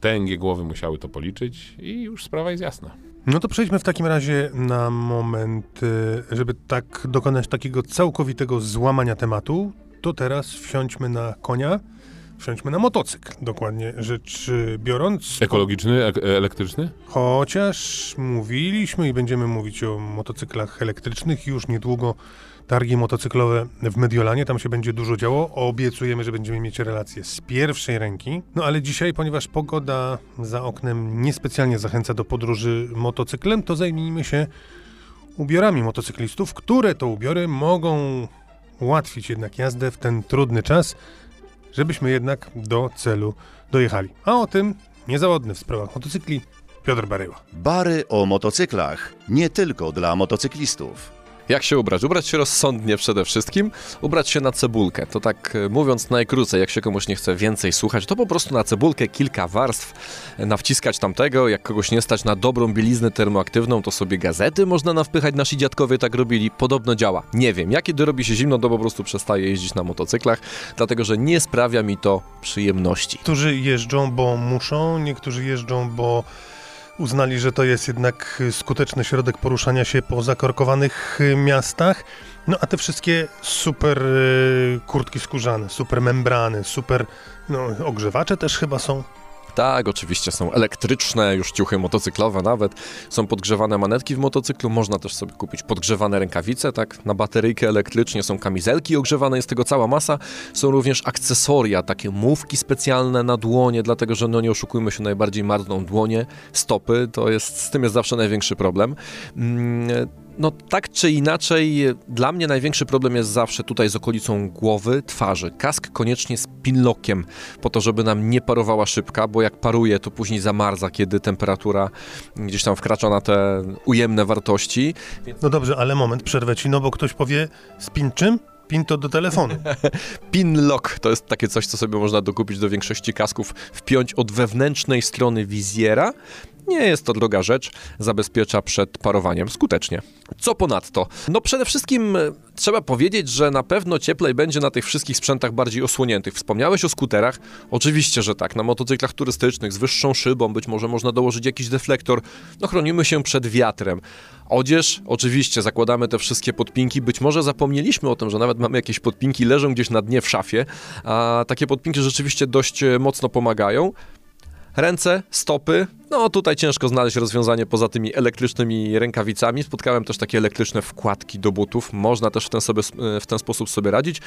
Tęgie głowy musiały to policzyć i już sprawa jest jasna. No to przejdźmy w takim razie na moment, y, żeby tak dokonać takiego całkowitego złamania tematu, to teraz wsiądźmy na konia, wsiądźmy na motocykl, dokładnie rzecz y, biorąc. Ekologiczny, ek- elektryczny? Chociaż mówiliśmy i będziemy mówić o motocyklach elektrycznych już niedługo targi motocyklowe w Mediolanie, tam się będzie dużo działo. Obiecujemy, że będziemy mieć relacje z pierwszej ręki. No ale dzisiaj, ponieważ pogoda za oknem niespecjalnie zachęca do podróży motocyklem, to zajmijmy się ubiorami motocyklistów, które to ubiory mogą ułatwić jednak jazdę w ten trudny czas, żebyśmy jednak do celu dojechali. A o tym niezawodny w sprawach motocykli Piotr Baryła. Bary o motocyklach. Nie tylko dla motocyklistów. Jak się ubrać? Ubrać się rozsądnie przede wszystkim, ubrać się na cebulkę. To tak e, mówiąc najkrócej, jak się komuś nie chce więcej słuchać, to po prostu na cebulkę kilka warstw, e, nawciskać tamtego. Jak kogoś nie stać na dobrą bieliznę termoaktywną, to sobie gazety można nawpychać. Nasi dziadkowie tak robili. Podobno działa. Nie wiem. Jak kiedy robi się zimno, to po prostu przestaję jeździć na motocyklach, dlatego że nie sprawia mi to przyjemności. Niektórzy jeżdżą, bo muszą, niektórzy jeżdżą, bo uznali, że to jest jednak skuteczny środek poruszania się po zakorkowanych y, miastach. No a te wszystkie super y, kurtki skórzane, super membrany, super no, ogrzewacze też chyba są. Tak, oczywiście są elektryczne już ciuchy motocyklowe nawet, są podgrzewane manetki w motocyklu, można też sobie kupić podgrzewane rękawice, tak, na bateryjkę elektrycznie, są kamizelki ogrzewane, jest tego cała masa, są również akcesoria, takie mówki specjalne na dłonie, dlatego że no nie oszukujmy się, najbardziej marzną dłonie, stopy, to jest, z tym jest zawsze największy problem. Mm, no tak czy inaczej, dla mnie największy problem jest zawsze tutaj z okolicą głowy, twarzy. Kask koniecznie z pinlockiem, po to, żeby nam nie parowała szybka, bo jak paruje, to później zamarza, kiedy temperatura gdzieś tam wkracza na te ujemne wartości. No dobrze, ale moment, przerwę ci, no bo ktoś powie, z pin czym? Pin to do telefonu. Pinlock to jest takie coś, co sobie można dokupić do większości kasków, wpiąć od wewnętrznej strony wizjera. Nie jest to droga rzecz, zabezpiecza przed parowaniem skutecznie. Co ponadto? No przede wszystkim e, trzeba powiedzieć, że na pewno cieplej będzie na tych wszystkich sprzętach bardziej osłoniętych. Wspomniałeś o skuterach? Oczywiście, że tak. Na motocyklach turystycznych z wyższą szybą być może można dołożyć jakiś deflektor. No chronimy się przed wiatrem. Odzież, oczywiście, zakładamy te wszystkie podpinki. Być może zapomnieliśmy o tym, że nawet mamy jakieś podpinki, leżą gdzieś na dnie w szafie, a takie podpinki rzeczywiście dość e, mocno pomagają. Ręce, stopy. No tutaj ciężko znaleźć rozwiązanie poza tymi elektrycznymi rękawicami. Spotkałem też takie elektryczne wkładki do butów. Można też w ten, sobie, w ten sposób sobie radzić.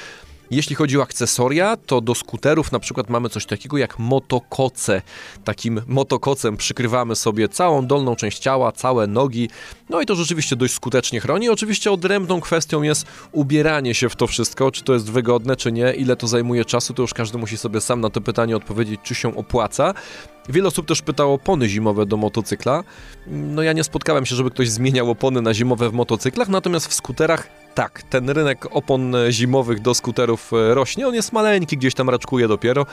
Jeśli chodzi o akcesoria, to do skuterów na przykład mamy coś takiego jak motokoce. Takim motokocem przykrywamy sobie całą dolną część ciała, całe nogi. No i to rzeczywiście dość skutecznie chroni. Oczywiście odrębną kwestią jest ubieranie się w to wszystko, czy to jest wygodne, czy nie, ile to zajmuje czasu, to już każdy musi sobie sam na to pytanie odpowiedzieć, czy się opłaca. Wiele osób też pytało o opony zimowe do motocykla. No ja nie spotkałem się, żeby ktoś zmieniał opony na zimowe w motocyklach, natomiast w skuterach tak, ten rynek opon zimowych do skuterów e, rośnie. On jest maleńki, gdzieś tam raczkuje dopiero,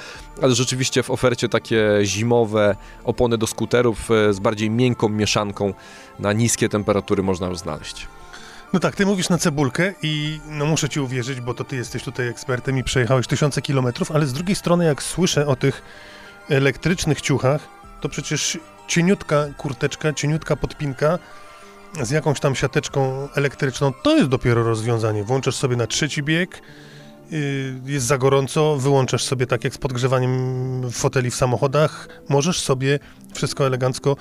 ale rzeczywiście w ofercie takie zimowe opony do skuterów e, z bardziej miękką mieszanką na niskie temperatury można już znaleźć. No tak, ty mówisz na cebulkę i no muszę ci uwierzyć, bo to ty jesteś tutaj ekspertem i przejechałeś tysiące kilometrów, ale z drugiej strony jak słyszę o tych elektrycznych ciuchach, to przecież cieniutka kurteczka, cieniutka podpinka z jakąś tam siateczką elektryczną, to jest dopiero rozwiązanie. Włączasz sobie na trzeci bieg, yy, jest za gorąco, wyłączasz sobie tak jak z podgrzewaniem foteli w samochodach, możesz sobie wszystko elegancko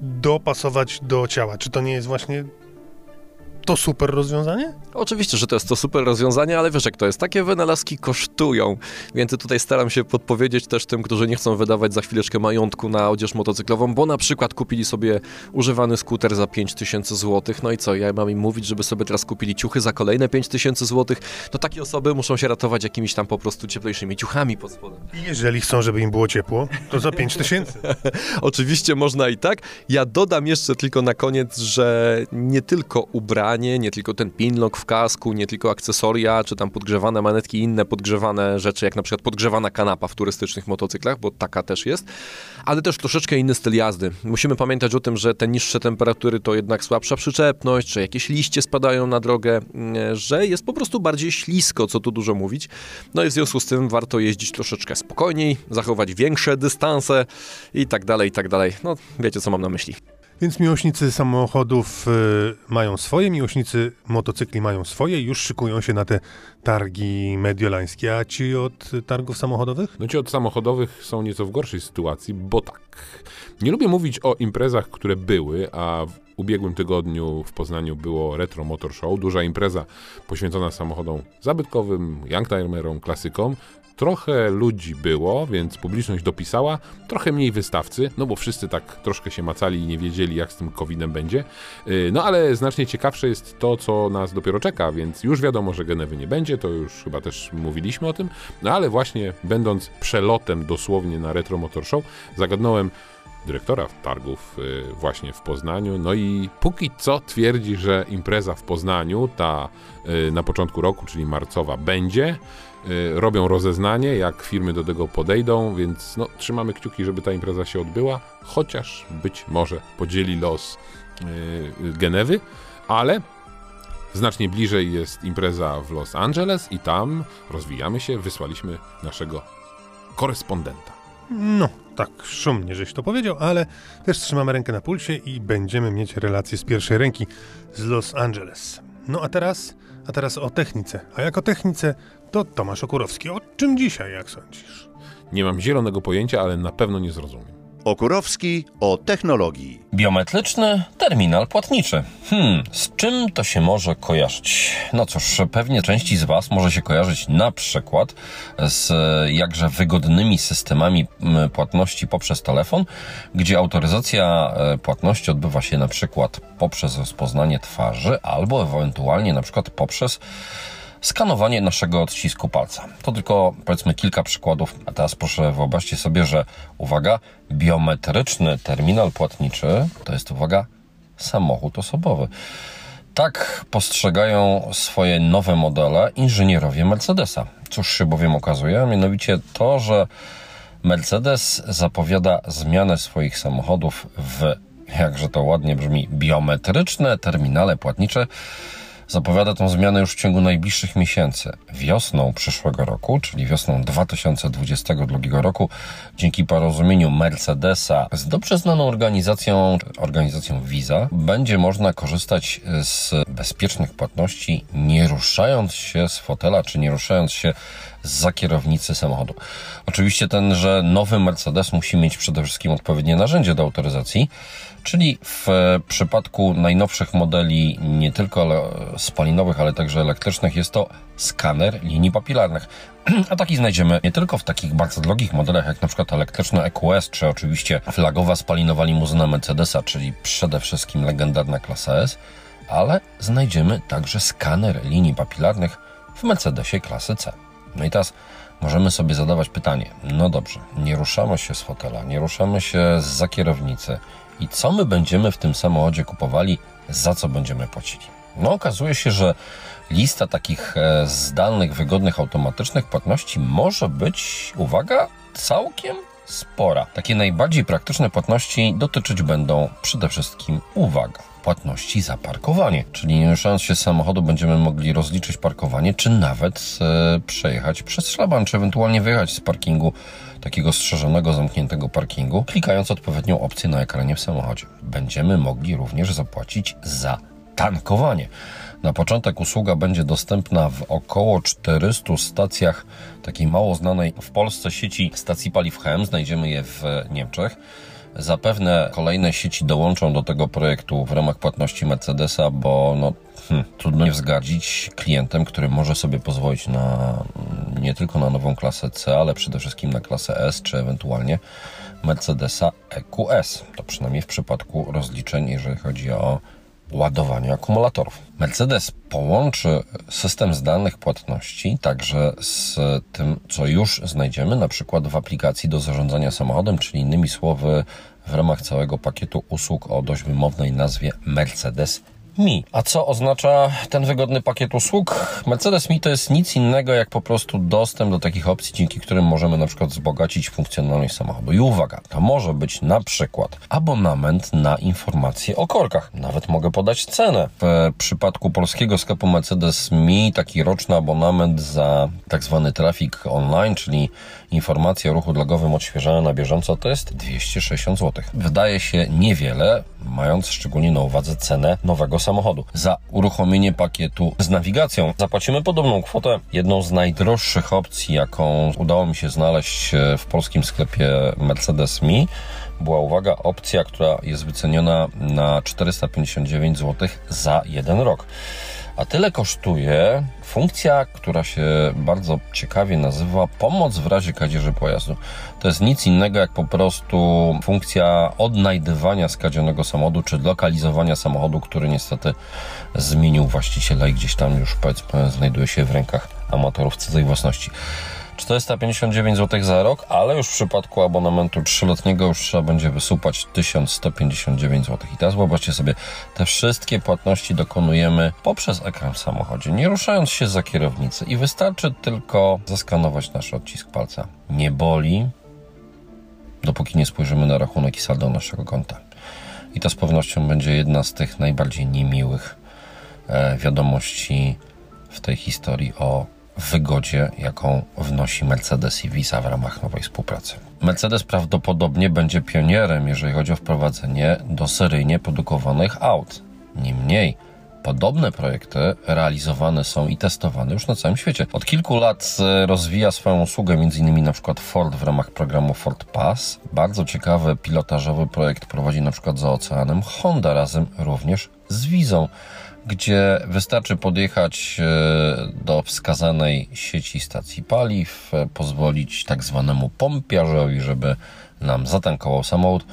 dopasować do ciała. Czy to nie jest właśnie to super rozwiązanie? Oczywiście, że to jest to super rozwiązanie, ale wiesz jak to jest, takie wynalazki kosztują, więc tutaj staram się podpowiedzieć też tym, którzy nie chcą wydawać za chwileczkę majątku na odzież motocyklową, bo na przykład kupili sobie używany skuter za 5000 zł, no i co, ja mam im mówić, żeby sobie teraz kupili ciuchy za kolejne 5000 zł, to takie osoby muszą się ratować jakimiś tam po prostu cieplejszymi ciuchami pod spodem. I jeżeli chcą, żeby im było ciepło, to za 5000. Oczywiście można i tak. Ja dodam jeszcze tylko na koniec, że nie tylko ubrania, nie tylko ten pinlock w kasku, nie tylko akcesoria, czy tam podgrzewane manetki, inne podgrzewane rzeczy, jak na przykład podgrzewana kanapa w turystycznych motocyklach, bo taka też jest, ale też troszeczkę inny styl jazdy. Musimy pamiętać o tym, że te niższe temperatury to jednak słabsza przyczepność, że jakieś liście spadają na drogę, mm, że jest po prostu bardziej ślisko, co tu dużo mówić. No i w związku z tym warto jeździć troszeczkę spokojniej, zachować większe dystanse i tak dalej, i tak dalej. No, wiecie, co mam na myśli. Więc miłośnicy samochodów y, mają swoje, miłośnicy motocykli mają swoje, już szykują się na te targi mediolańskie. A ci od targów samochodowych? No ci od samochodowych są nieco w gorszej sytuacji, bo tak. Nie lubię mówić o imprezach, które były, a w ubiegłym tygodniu w Poznaniu było Retro Motor Show, duża impreza poświęcona samochodom zabytkowym, youngtimerom, klasykom. Trochę ludzi było, więc publiczność dopisała, trochę mniej wystawcy, no bo wszyscy tak troszkę się macali i nie wiedzieli, jak z tym COVID-em będzie. Yy, no ale znacznie ciekawsze jest to, co nas dopiero czeka, więc już wiadomo, że Genewy nie będzie, to już chyba też mówiliśmy o tym. No ale właśnie, będąc przelotem dosłownie na Retro Motor Show, zagadnąłem dyrektora targów yy, właśnie w Poznaniu. No i póki co twierdzi, że impreza w Poznaniu, ta yy, na początku roku, czyli marcowa, będzie. Yy, robią rozeznanie, jak firmy do tego podejdą, więc no, trzymamy kciuki, żeby ta impreza się odbyła, chociaż być może podzieli los Genewy, ale znacznie bliżej jest impreza w Los Angeles i tam rozwijamy się, wysłaliśmy naszego korespondenta. No, tak szumnie, żeś to powiedział, ale też trzymamy rękę na pulsie i będziemy mieć relacje z pierwszej ręki z Los Angeles. No a teraz, a teraz o technice. A jak o technice, to Tomasz Okurowski. O czym dzisiaj, jak sądzisz? Nie mam zielonego pojęcia, ale na pewno nie zrozumiem. Okurowski o technologii. Biometryczny terminal płatniczy. Hmm, z czym to się może kojarzyć? No cóż, pewnie części z Was może się kojarzyć na przykład z jakże wygodnymi systemami płatności poprzez telefon, gdzie autoryzacja e, płatności odbywa się na przykład poprzez rozpoznanie twarzy albo ewentualnie na przykład poprzez skanowanie naszego odcisku palca. To tylko powiedzmy kilka przykładów, a teraz proszę wyobraźcie sobie, że uwaga, biometryczny terminal płatniczy to jest uwaga, samochód osobowy. Tak postrzegają swoje nowe modele inżynierowie Mercedesa. Cóż się bowiem okazuje? Mianowicie to, że Mercedes zapowiada zmianę swoich samochodów w, jakże to ładnie brzmi, biometryczne terminale płatnicze zapowiada tą zmianę już w ciągu najbliższych miesięcy. Wiosną przyszłego roku, czyli wiosną 2022 roku, dzięki porozumieniu Mercedesa z dobrze znaną organizacją, organizacją Visa, będzie można korzystać z bezpiecznych płatności, nie ruszając się z fotela, czy nie ruszając się za kierownicy samochodu. Oczywiście tenże nowy Mercedes musi mieć przede wszystkim odpowiednie narzędzie do autoryzacji, czyli w przypadku najnowszych modeli nie tylko spalinowych, ale także elektrycznych jest to skaner linii papilarnych. A taki znajdziemy nie tylko w takich bardzo drogich modelach, jak na przykład elektryczny EQS, czy oczywiście flagowa spalinowa limuzyna Mercedesa, czyli przede wszystkim legendarna klasa S, ale znajdziemy także skaner linii papilarnych w Mercedesie klasy C. No i teraz możemy sobie zadawać pytanie, no dobrze, nie ruszamy się z fotela, nie ruszamy się za kierownicy i co my będziemy w tym samochodzie kupowali, za co będziemy płacili? No okazuje się, że lista takich e, zdalnych, wygodnych, automatycznych płatności może być, uwaga, całkiem spora. Takie najbardziej praktyczne płatności dotyczyć będą przede wszystkim, uwaga, płatności za parkowanie. Czyli nie ruszając się z samochodu będziemy mogli rozliczyć parkowanie, czy nawet e, przejechać przez szlaban, czy ewentualnie wyjechać z parkingu takiego strzeżonego, zamkniętego parkingu, klikając odpowiednią opcję na ekranie w samochodzie. Będziemy mogli również zapłacić za tankowanie. Na początek usługa będzie dostępna w około 400 stacjach takiej mało znanej w Polsce sieci stacji paliw HEM. Znajdziemy je w Niemczech. Zapewne kolejne sieci dołączą do tego projektu w ramach płatności Mercedesa, bo no, hmm, trudno nie wzgardzić klientem, który może sobie pozwolić na nie tylko na nową klasę C, ale przede wszystkim na klasę S, czy ewentualnie Mercedesa EQS. To przynajmniej w przypadku rozliczeń, jeżeli chodzi o ładowanie akumulatorów. Mercedes połączy system zdalnych płatności także z tym, co już znajdziemy na przykład w aplikacji do zarządzania samochodem, czyli innymi słowy w ramach całego pakietu usług o dość wymownej nazwie Mercedes Mi. A co oznacza ten wygodny pakiet usług? Mercedes Mi to jest nic innego jak po prostu dostęp do takich opcji, dzięki którym możemy na przykład wzbogacić funkcjonalność samochodu. I uwaga, to może być na przykład abonament na informacje o korkach. Nawet mogę podać cenę. W przypadku polskiego sklepu Mercedes Mi taki roczny abonament za tak zwany trafik online, czyli informacje o ruchu drogowym odświeżane na bieżąco, to jest 260 zł. Wydaje się niewiele, mając szczególnie na uwadze cenę nowego. Za uruchomienie pakietu z nawigacją zapłacimy podobną kwotę. Jedną z najdroższych opcji, jaką udało mi się znaleźć e, w polskim sklepie Mercedes Mi, była, uwaga, opcja, która jest wyceniona na 459 zł za jeden rok. A tyle kosztuje funkcja, która się bardzo ciekawie nazywa pomoc w razie kradzieży pojazdu. To jest nic innego jak po prostu funkcja odnajdywania skradzionego samochodu, czy lokalizowania samochodu, który niestety zmienił właściciela i gdzieś tam już powiedzmy znajduje się w rękach amatorów cudzej własności. 459 zł za rok, ale już w przypadku abonamentu trzyletniego już trzeba będzie wysupać 1159 zł. I teraz wyobraźcie sobie, te wszystkie płatności dokonujemy poprzez ekran w samochodzie, nie ruszając się za kierownicy i wystarczy tylko zaskanować nasz odcisk palca. Nie boli, dopóki nie spojrzymy na rachunek i saldo naszego konta. I to z pewnością będzie jedna z tych najbardziej niemiłych e, wiadomości w tej historii o wygodzie, jaką wnosi Mercedes i Visa w ramach nowej współpracy. Mercedes prawdopodobnie będzie pionierem, jeżeli chodzi o wprowadzenie do seryjnie produkowanych aut. Niemniej, Podobne projekty realizowane są i testowane już na całym świecie. Od kilku lat e, rozwija swoją usługę m.in. na przykład Ford w ramach programu Ford Pass. Bardzo ciekawy pilotażowy projekt prowadzi na przykład za oceanem Honda razem również z Wizą gdzie wystarczy podjechać e, do wskazanej sieci stacji paliw, e, pozwolić tak zwanemu pompiarzowi, żeby nam zatankował samochód,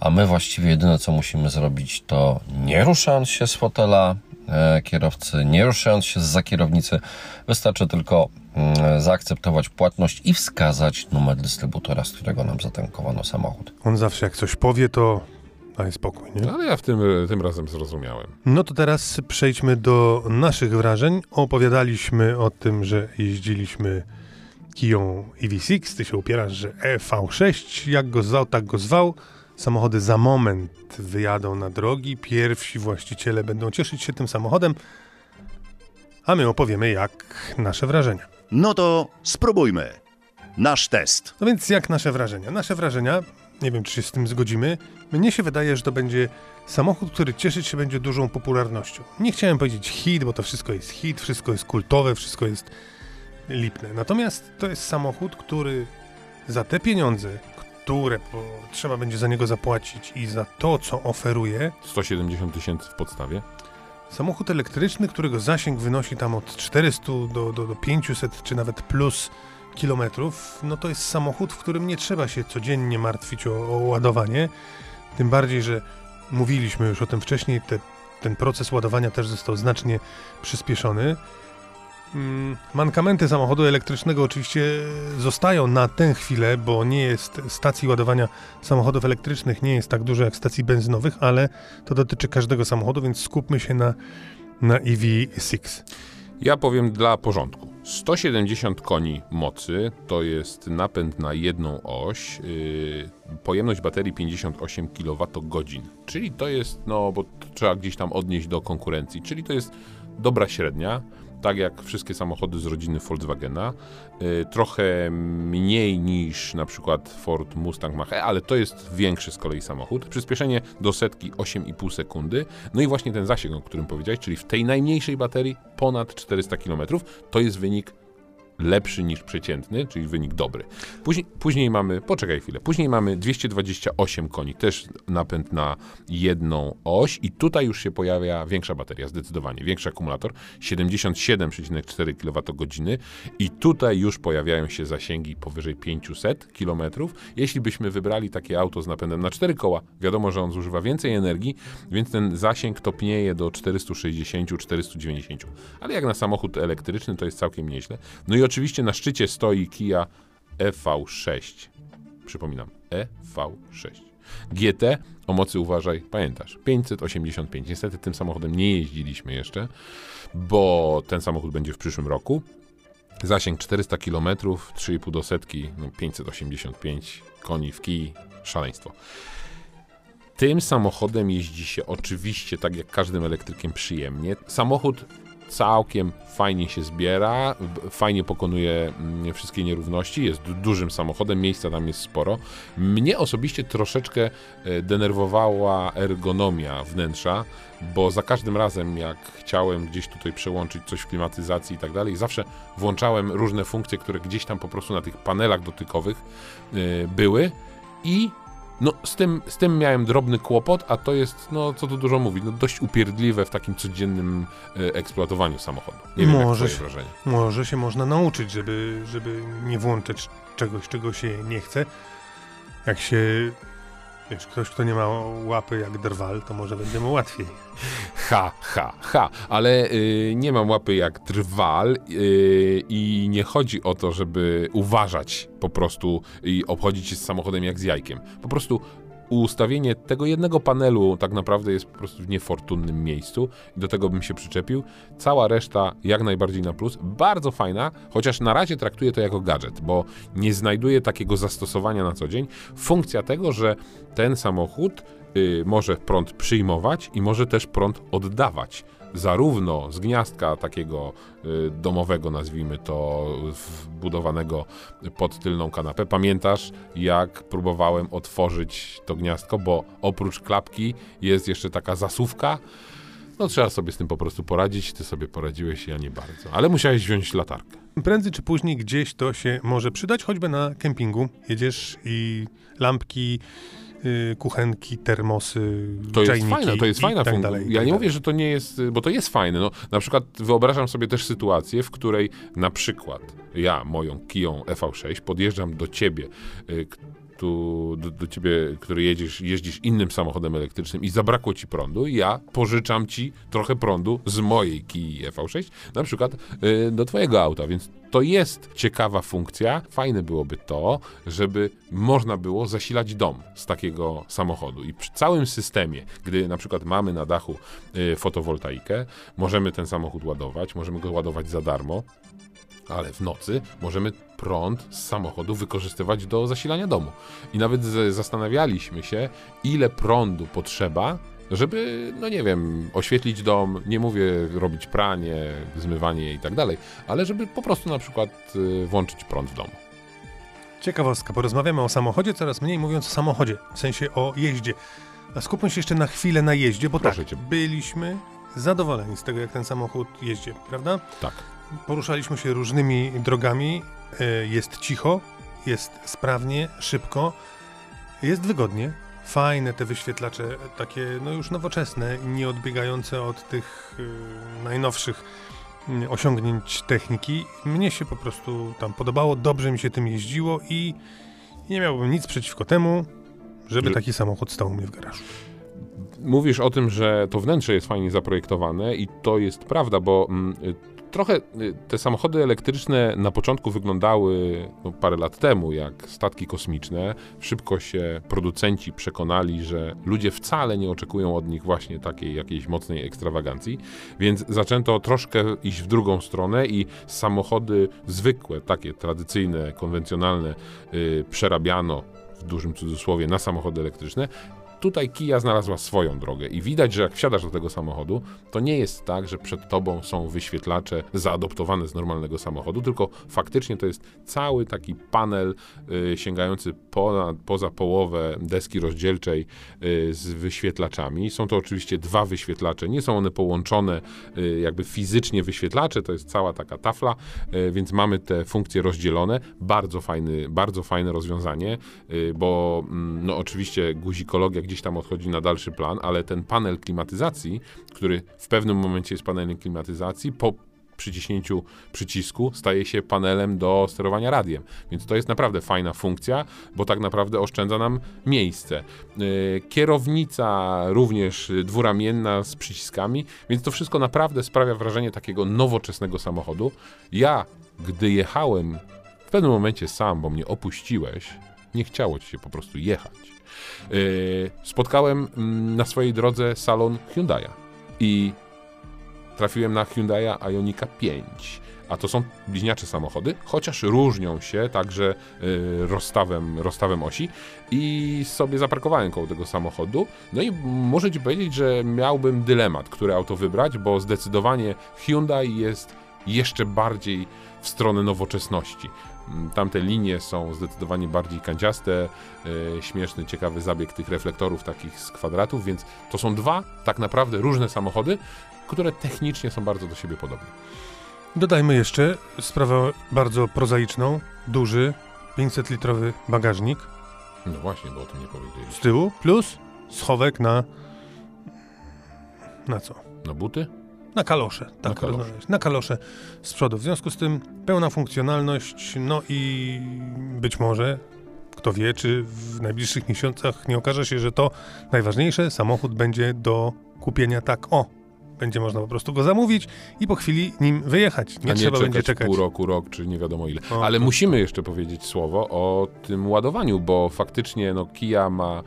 a my właściwie jedyne co musimy zrobić to nie ruszając się z fotela e, kierowcy, nie ruszając się z kierownicy, wystarczy tylko mm, zaakceptować płatność i wskazać numer dystrybutora, z którego nam zatankowano samochód. On zawsze jak coś powie, to daj spokój, nie? Ale ja w tym, tym razem zrozumiałem. No to teraz przejdźmy do naszych wrażeń. Opowiadaliśmy o tym, że jeździliśmy Kiją EV6. Ty się upierasz, że EV6. Jak go zwał, tak go zwał. Samochody za moment wyjadą na drogi. Pierwsi właściciele będą cieszyć się tym samochodem. A my opowiemy, jak nasze wrażenia. No to spróbujmy. Nasz test. No więc jak nasze wrażenia? Nasze wrażenia, nie wiem czy się z tym zgodzimy, mnie się wydaje, że to będzie samochód, który cieszyć się będzie dużą popularnością. Nie chciałem powiedzieć hit, bo to wszystko jest hit, wszystko jest kultowe, wszystko jest lipne. Natomiast to jest samochód, który za te pieniądze, które trzeba będzie za niego zapłacić i za to, co oferuje, 170 tysięcy w podstawie. samochód elektryczny, którego zasięg wynosi tam od 400 do, do, do 500 czy nawet plus kilometrów, no to jest samochód, w którym nie trzeba się codziennie martwić o, o ładowanie. Tym bardziej, że mówiliśmy już o tym wcześniej, te, ten proces ładowania też został znacznie przyspieszony. Mm, Mankamenty samochodu elektrycznego oczywiście zostają na tę chwilę, bo nie jest stacji ładowania samochodów elektrycznych nie jest tak dużo jak stacji benzynowych, ale to dotyczy każdego samochodu, więc skupmy się na, na EV6. Ja powiem dla porządku. 170 koni mocy to jest napęd na jedną oś, yy, pojemność baterii 58 kWh, czyli to jest, no bo trzeba gdzieś tam odnieść do konkurencji, czyli to jest dobra średnia, tak jak wszystkie samochody z rodziny Volkswagena, yy, trochę mniej niż na przykład Ford Mustang Mach-E, ale to jest większy z kolei samochód. Przyspieszenie do setki 8,5 sekundy, no i właśnie ten zasięg, o którym powiedziałeś, czyli w tej najmniejszej baterii ponad 400 km, to jest wynik lepszy niż przeciętny, czyli wynik dobry. Później, później mamy, poczekaj chwilę, później mamy 228 koni, też napęd na jedną oś i tutaj już się pojawia większa bateria, zdecydowanie, większy akumulator, 77,4 kWh i tutaj już pojawiają się zasięgi powyżej 500 km. Jeśli byśmy wybrali takie auto z napędem na 4 koła, wiadomo, że on zużywa więcej energii, więc ten zasięg topnieje do 460-490. Ale jak na samochód elektryczny to jest całkiem nieźle. No i oczywiście na szczycie stoi Kia EV6. Przypominam, EV6. GT o mocy uważaj, pamiętasz, 585. Niestety tym samochodem nie jeździliśmy jeszcze, bo ten samochód będzie w przyszłym roku. Zasięg 400 km, 3,5 do setki, no 585 koni w kij, szaleństwo. Tym samochodem jeździ się oczywiście tak jak każdym elektrykiem przyjemnie. Samochód całkiem fajnie się zbiera, fajnie pokonuje mm, wszystkie nierówności, jest du- dużym samochodem, miejsca tam jest sporo. Mnie osobiście troszeczkę e, denerwowała ergonomia wnętrza, bo za każdym razem jak chciałem gdzieś tutaj przełączyć coś w klimatyzacji i tak dalej, zawsze włączałem różne funkcje, które gdzieś tam po prostu na tych panelach dotykowych e, były i no, z tym, z tym miałem drobny kłopot, a to jest, no, co tu dużo mówić, no, dość upierdliwe w takim codziennym e, eksploatowaniu samochodu. Nie wiem, Może jak się- wrażenie. Może się można nauczyć, żeby, żeby nie włączać czegoś, czego się nie chce. Jak się, wiesz, ktoś, kto nie ma łapy jak drwal, to może będzie mu łatwiej. Ha, ha, ha, ale y, nie mam łapy jak drwal y, i nie chodzi o to, żeby uważać po prostu i obchodzić się z samochodem jak z jajkiem. Po prostu ustawienie tego jednego panelu tak naprawdę jest po prostu w niefortunnym miejscu i do tego bym się przyczepił. Cała reszta jak najbardziej na plus. Bardzo fajna, chociaż na razie traktuję to jako gadżet, bo nie znajduję takiego zastosowania na co dzień. Funkcja tego, że ten samochód y, może prąd przyjmować i może też prąd oddawać. Zarówno z gniazdka takiego y, domowego, nazwijmy to, wbudowanego pod tylną kanapę. Pamiętasz, jak próbowałem otworzyć to gniazdko, bo oprócz klapki jest jeszcze taka zasuwka. No trzeba sobie z tym po prostu poradzić. Ty sobie poradziłeś, ja nie bardzo. Ale musiałeś wziąć latarkę. Prędzej czy później gdzieś to się może przydać, choćby na kempingu. Jedziesz i lampki, kuchenki, termosy, To jest fajne, to jest fajna tak funkcja. dalej, Ja tak nie dalej. mówię, że to nie jest, bo to jest fajne. No, na przykład wyobrażam sobie też sytuację, w której na przykład ja moją Kiją EV6 podjeżdżam do ciebie, y, tu, do, do ciebie, który jedziesz, jeździsz innym samochodem elektrycznym i zabrakło ci prądu, ja pożyczam ci trochę prądu z mojej Kii EV6, na przykład y, do twojego auta, więc to jest ciekawa funkcja. Fajne byłoby to, żeby można było zasilać dom z takiego samochodu. I przy całym systemie, gdy na przykład mamy na dachu y, fotowoltaikę, możemy ten samochód ładować, możemy go ładować za darmo, ale w nocy możemy prąd z samochodu wykorzystywać do zasilania domu. I nawet zastanawialiśmy się, ile prądu potrzeba, żeby, no nie wiem, oświetlić dom, nie mówię robić pranie, zmywanie i tak dalej, ale żeby po prostu na przykład y, włączyć prąd w domu. Ciekawostka, porozmawiamy o samochodzie coraz mniej mówiąc o samochodzie, w sensie o jeździe. A skupmy się jeszcze na chwilę na jeździe, bo Proszę tak, cię. byliśmy zadowoleni z tego, jak ten samochód jeździ, prawda? Tak. Poruszaliśmy się różnymi drogami, e, jest cicho, jest sprawnie, szybko, jest wygodnie. Fajne te wyświetlacze, takie no już nowoczesne, nie odbiegające od tych y, najnowszych y, osiągnięć techniki. Mnie się po prostu tam podobało, dobrze mi się tym jeździło i nie miałbym nic przeciwko temu, żeby Że- taki samochód stał u mnie w garażu. Mówisz o tym, że to wnętrze jest fajnie zaprojektowane i to jest prawda, bo mm, trochę y, te samochody elektryczne na początku wyglądały no, parę lat temu jak statki kosmiczne. Szybko się producenci przekonali, że ludzie wcale nie oczekują od nich właśnie takiej jakiejś mocnej ekstrawagancji, więc zaczęto troszkę iść w drugą stronę i samochody zwykłe, takie tradycyjne, konwencjonalne y, przerabiano w dużym cudzysłowie na samochody elektryczne. Tutaj Kia znalazła swoją drogę i widać, że jak wsiadasz do tego samochodu, to nie jest tak, że przed tobą są wyświetlacze zaadoptowane z normalnego samochodu, tylko faktycznie to jest cały taki panel y, sięgający ponad, poza połowę deski rozdzielczej y, z wyświetlaczami. Są to oczywiście dwa wyświetlacze, nie są one połączone y, jakby fizycznie wyświetlacze, to jest cała taka tafla, więc mamy te funkcje rozdzielone. Bardzo fajny, bardzo fajne rozwiązanie, bo mm, no oczywiście guzikologia gdzieś tam odchodzi na dalszy plan, ale ten panel klimatyzacji, który w pewnym momencie jest panelem klimatyzacji, po przyciśnięciu przycisku staje się panelem do sterowania radiem. Więc to jest naprawdę fajna funkcja, bo tak naprawdę oszczędza nam miejsce. Yy, Kierownica również dwuramienna z przyciskami, więc to wszystko naprawdę sprawia wrażenie takiego nowoczesnego samochodu. Ja, gdy jechałem w pewnym momencie sam, bo mnie opuściłeś, nie chciało ci się po prostu jechać. Yy, spotkałem mm, na swojej drodze salon Hyundai'a i trafiłem na Hyundai'a Ionika 5. A to są bliźniacze samochody, chociaż różnią się także y, rozstawem, rozstawem osi i sobie zaparkowałem koło tego samochodu. No i muszę Ci powiedzieć, że miałbym dylemat, które auto wybrać, bo zdecydowanie Hyundai jest jeszcze bardziej w stronę nowoczesności. Tamte linie są zdecydowanie bardziej kanciaste, y, śmieszny, ciekawy zabieg tych reflektorów takich z kwadratów, więc to są dwa tak naprawdę różne samochody, które technicznie są bardzo do siebie podobne. Dodajmy jeszcze sprawę bardzo prozaiczną, duży 500-litrowy bagażnik No właśnie, bo o tym nie powiedzieliśmy. z tyłu, plus schowek na... na co? No buty? Na kalosze, tak kalosze. rozmawiać. Na kalosze z przodu. W związku z tym pełna funkcjonalność, no i być może, kto wie, czy w najbliższych miesiącach nie okaże się, że to najważniejsze, samochód będzie do kupienia tak o. Będzie można po prostu go zamówić i po chwili nim wyjechać. Nie nie trzeba czekać będzie czekać. pół roku, rok, czy nie wiadomo ile. O, Ale to- musimy jeszcze powiedzieć słowo o tym ładowaniu, bo faktycznie no, Kia ma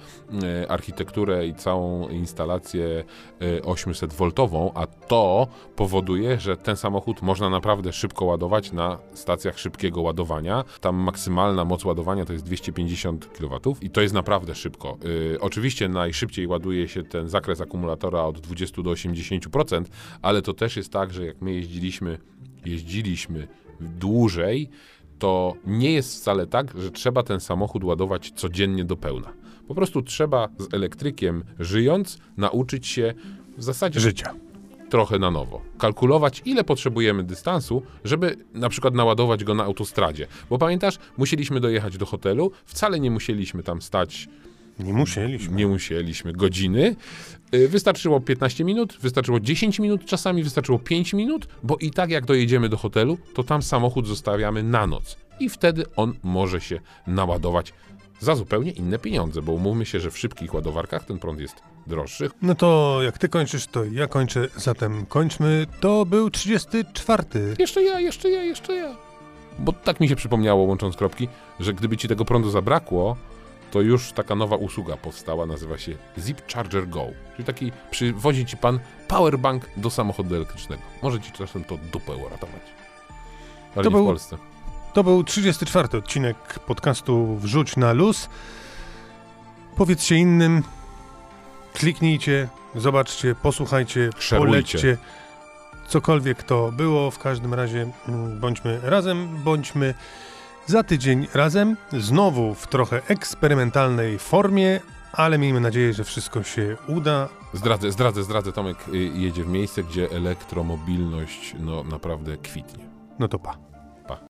e, architekturę i całą instalację e, 800-woltową, a to powoduje, że ten samochód można naprawdę szybko ładować na stacjach szybkiego ładowania. Tam maksymalna moc ładowania to jest 250 kW i to jest naprawdę szybko. E, oczywiście najszybciej ładuje się ten zakres akumulatora od 20 do 80%, 50%, ale to też jest tak, że jak my jeździliśmy, jeździliśmy dłużej, to nie jest wcale tak, że trzeba ten samochód ładować codziennie do pełna. Po prostu trzeba z elektrykiem żyjąc nauczyć się w zasadzie Życia. trochę na nowo. Kalkulować, ile potrzebujemy dystansu, żeby na przykład naładować go na autostradzie. Bo pamiętasz, musieliśmy dojechać do hotelu, wcale nie musieliśmy tam stać, Nie musieliśmy. nie musieliśmy godziny. Y, Wystarczyło 15 minut, wystarczyło 10 minut, czasami wystarczyło 5 minut, bo i tak jak dojedziemy do hotelu, to tam samochód zostawiamy na noc. I wtedy on może się naładować za zupełnie inne pieniądze, bo umówmy się, że w szybkich ładowarkach ten prąd jest droższy, No to jak ty kończysz, to ja kończę, zatem kończmy. To był 34. Jeszcze ja, jeszcze ja, jeszcze ja. Bo tak mi się przypomniało, łącząc kropki, że gdyby ci tego prądu zabrakło, to już taka nowa usługa powstała, nazywa się Zip Charger Go. Czyli taki przywozi ci pan powerbank do samochodu elektrycznego. Może ci czasem to dupę uratować. Ale To nie w był- Polsce. To był 34 odcinek podcastu Wrzuć na luz. Powiedzcie innym, kliknijcie, zobaczcie, posłuchajcie, Szerujcie. polećcie. Cokolwiek to było, w każdym razie mm, bądźmy razem, bądźmy za tydzień razem, znowu w trochę eksperymentalnej formie, ale miejmy nadzieję, że wszystko się uda. Zdradzę, zdradzę, zdradzę. Tomek y, jedzie w miejsce, gdzie elektromobilność no naprawdę kwitnie. No to pa.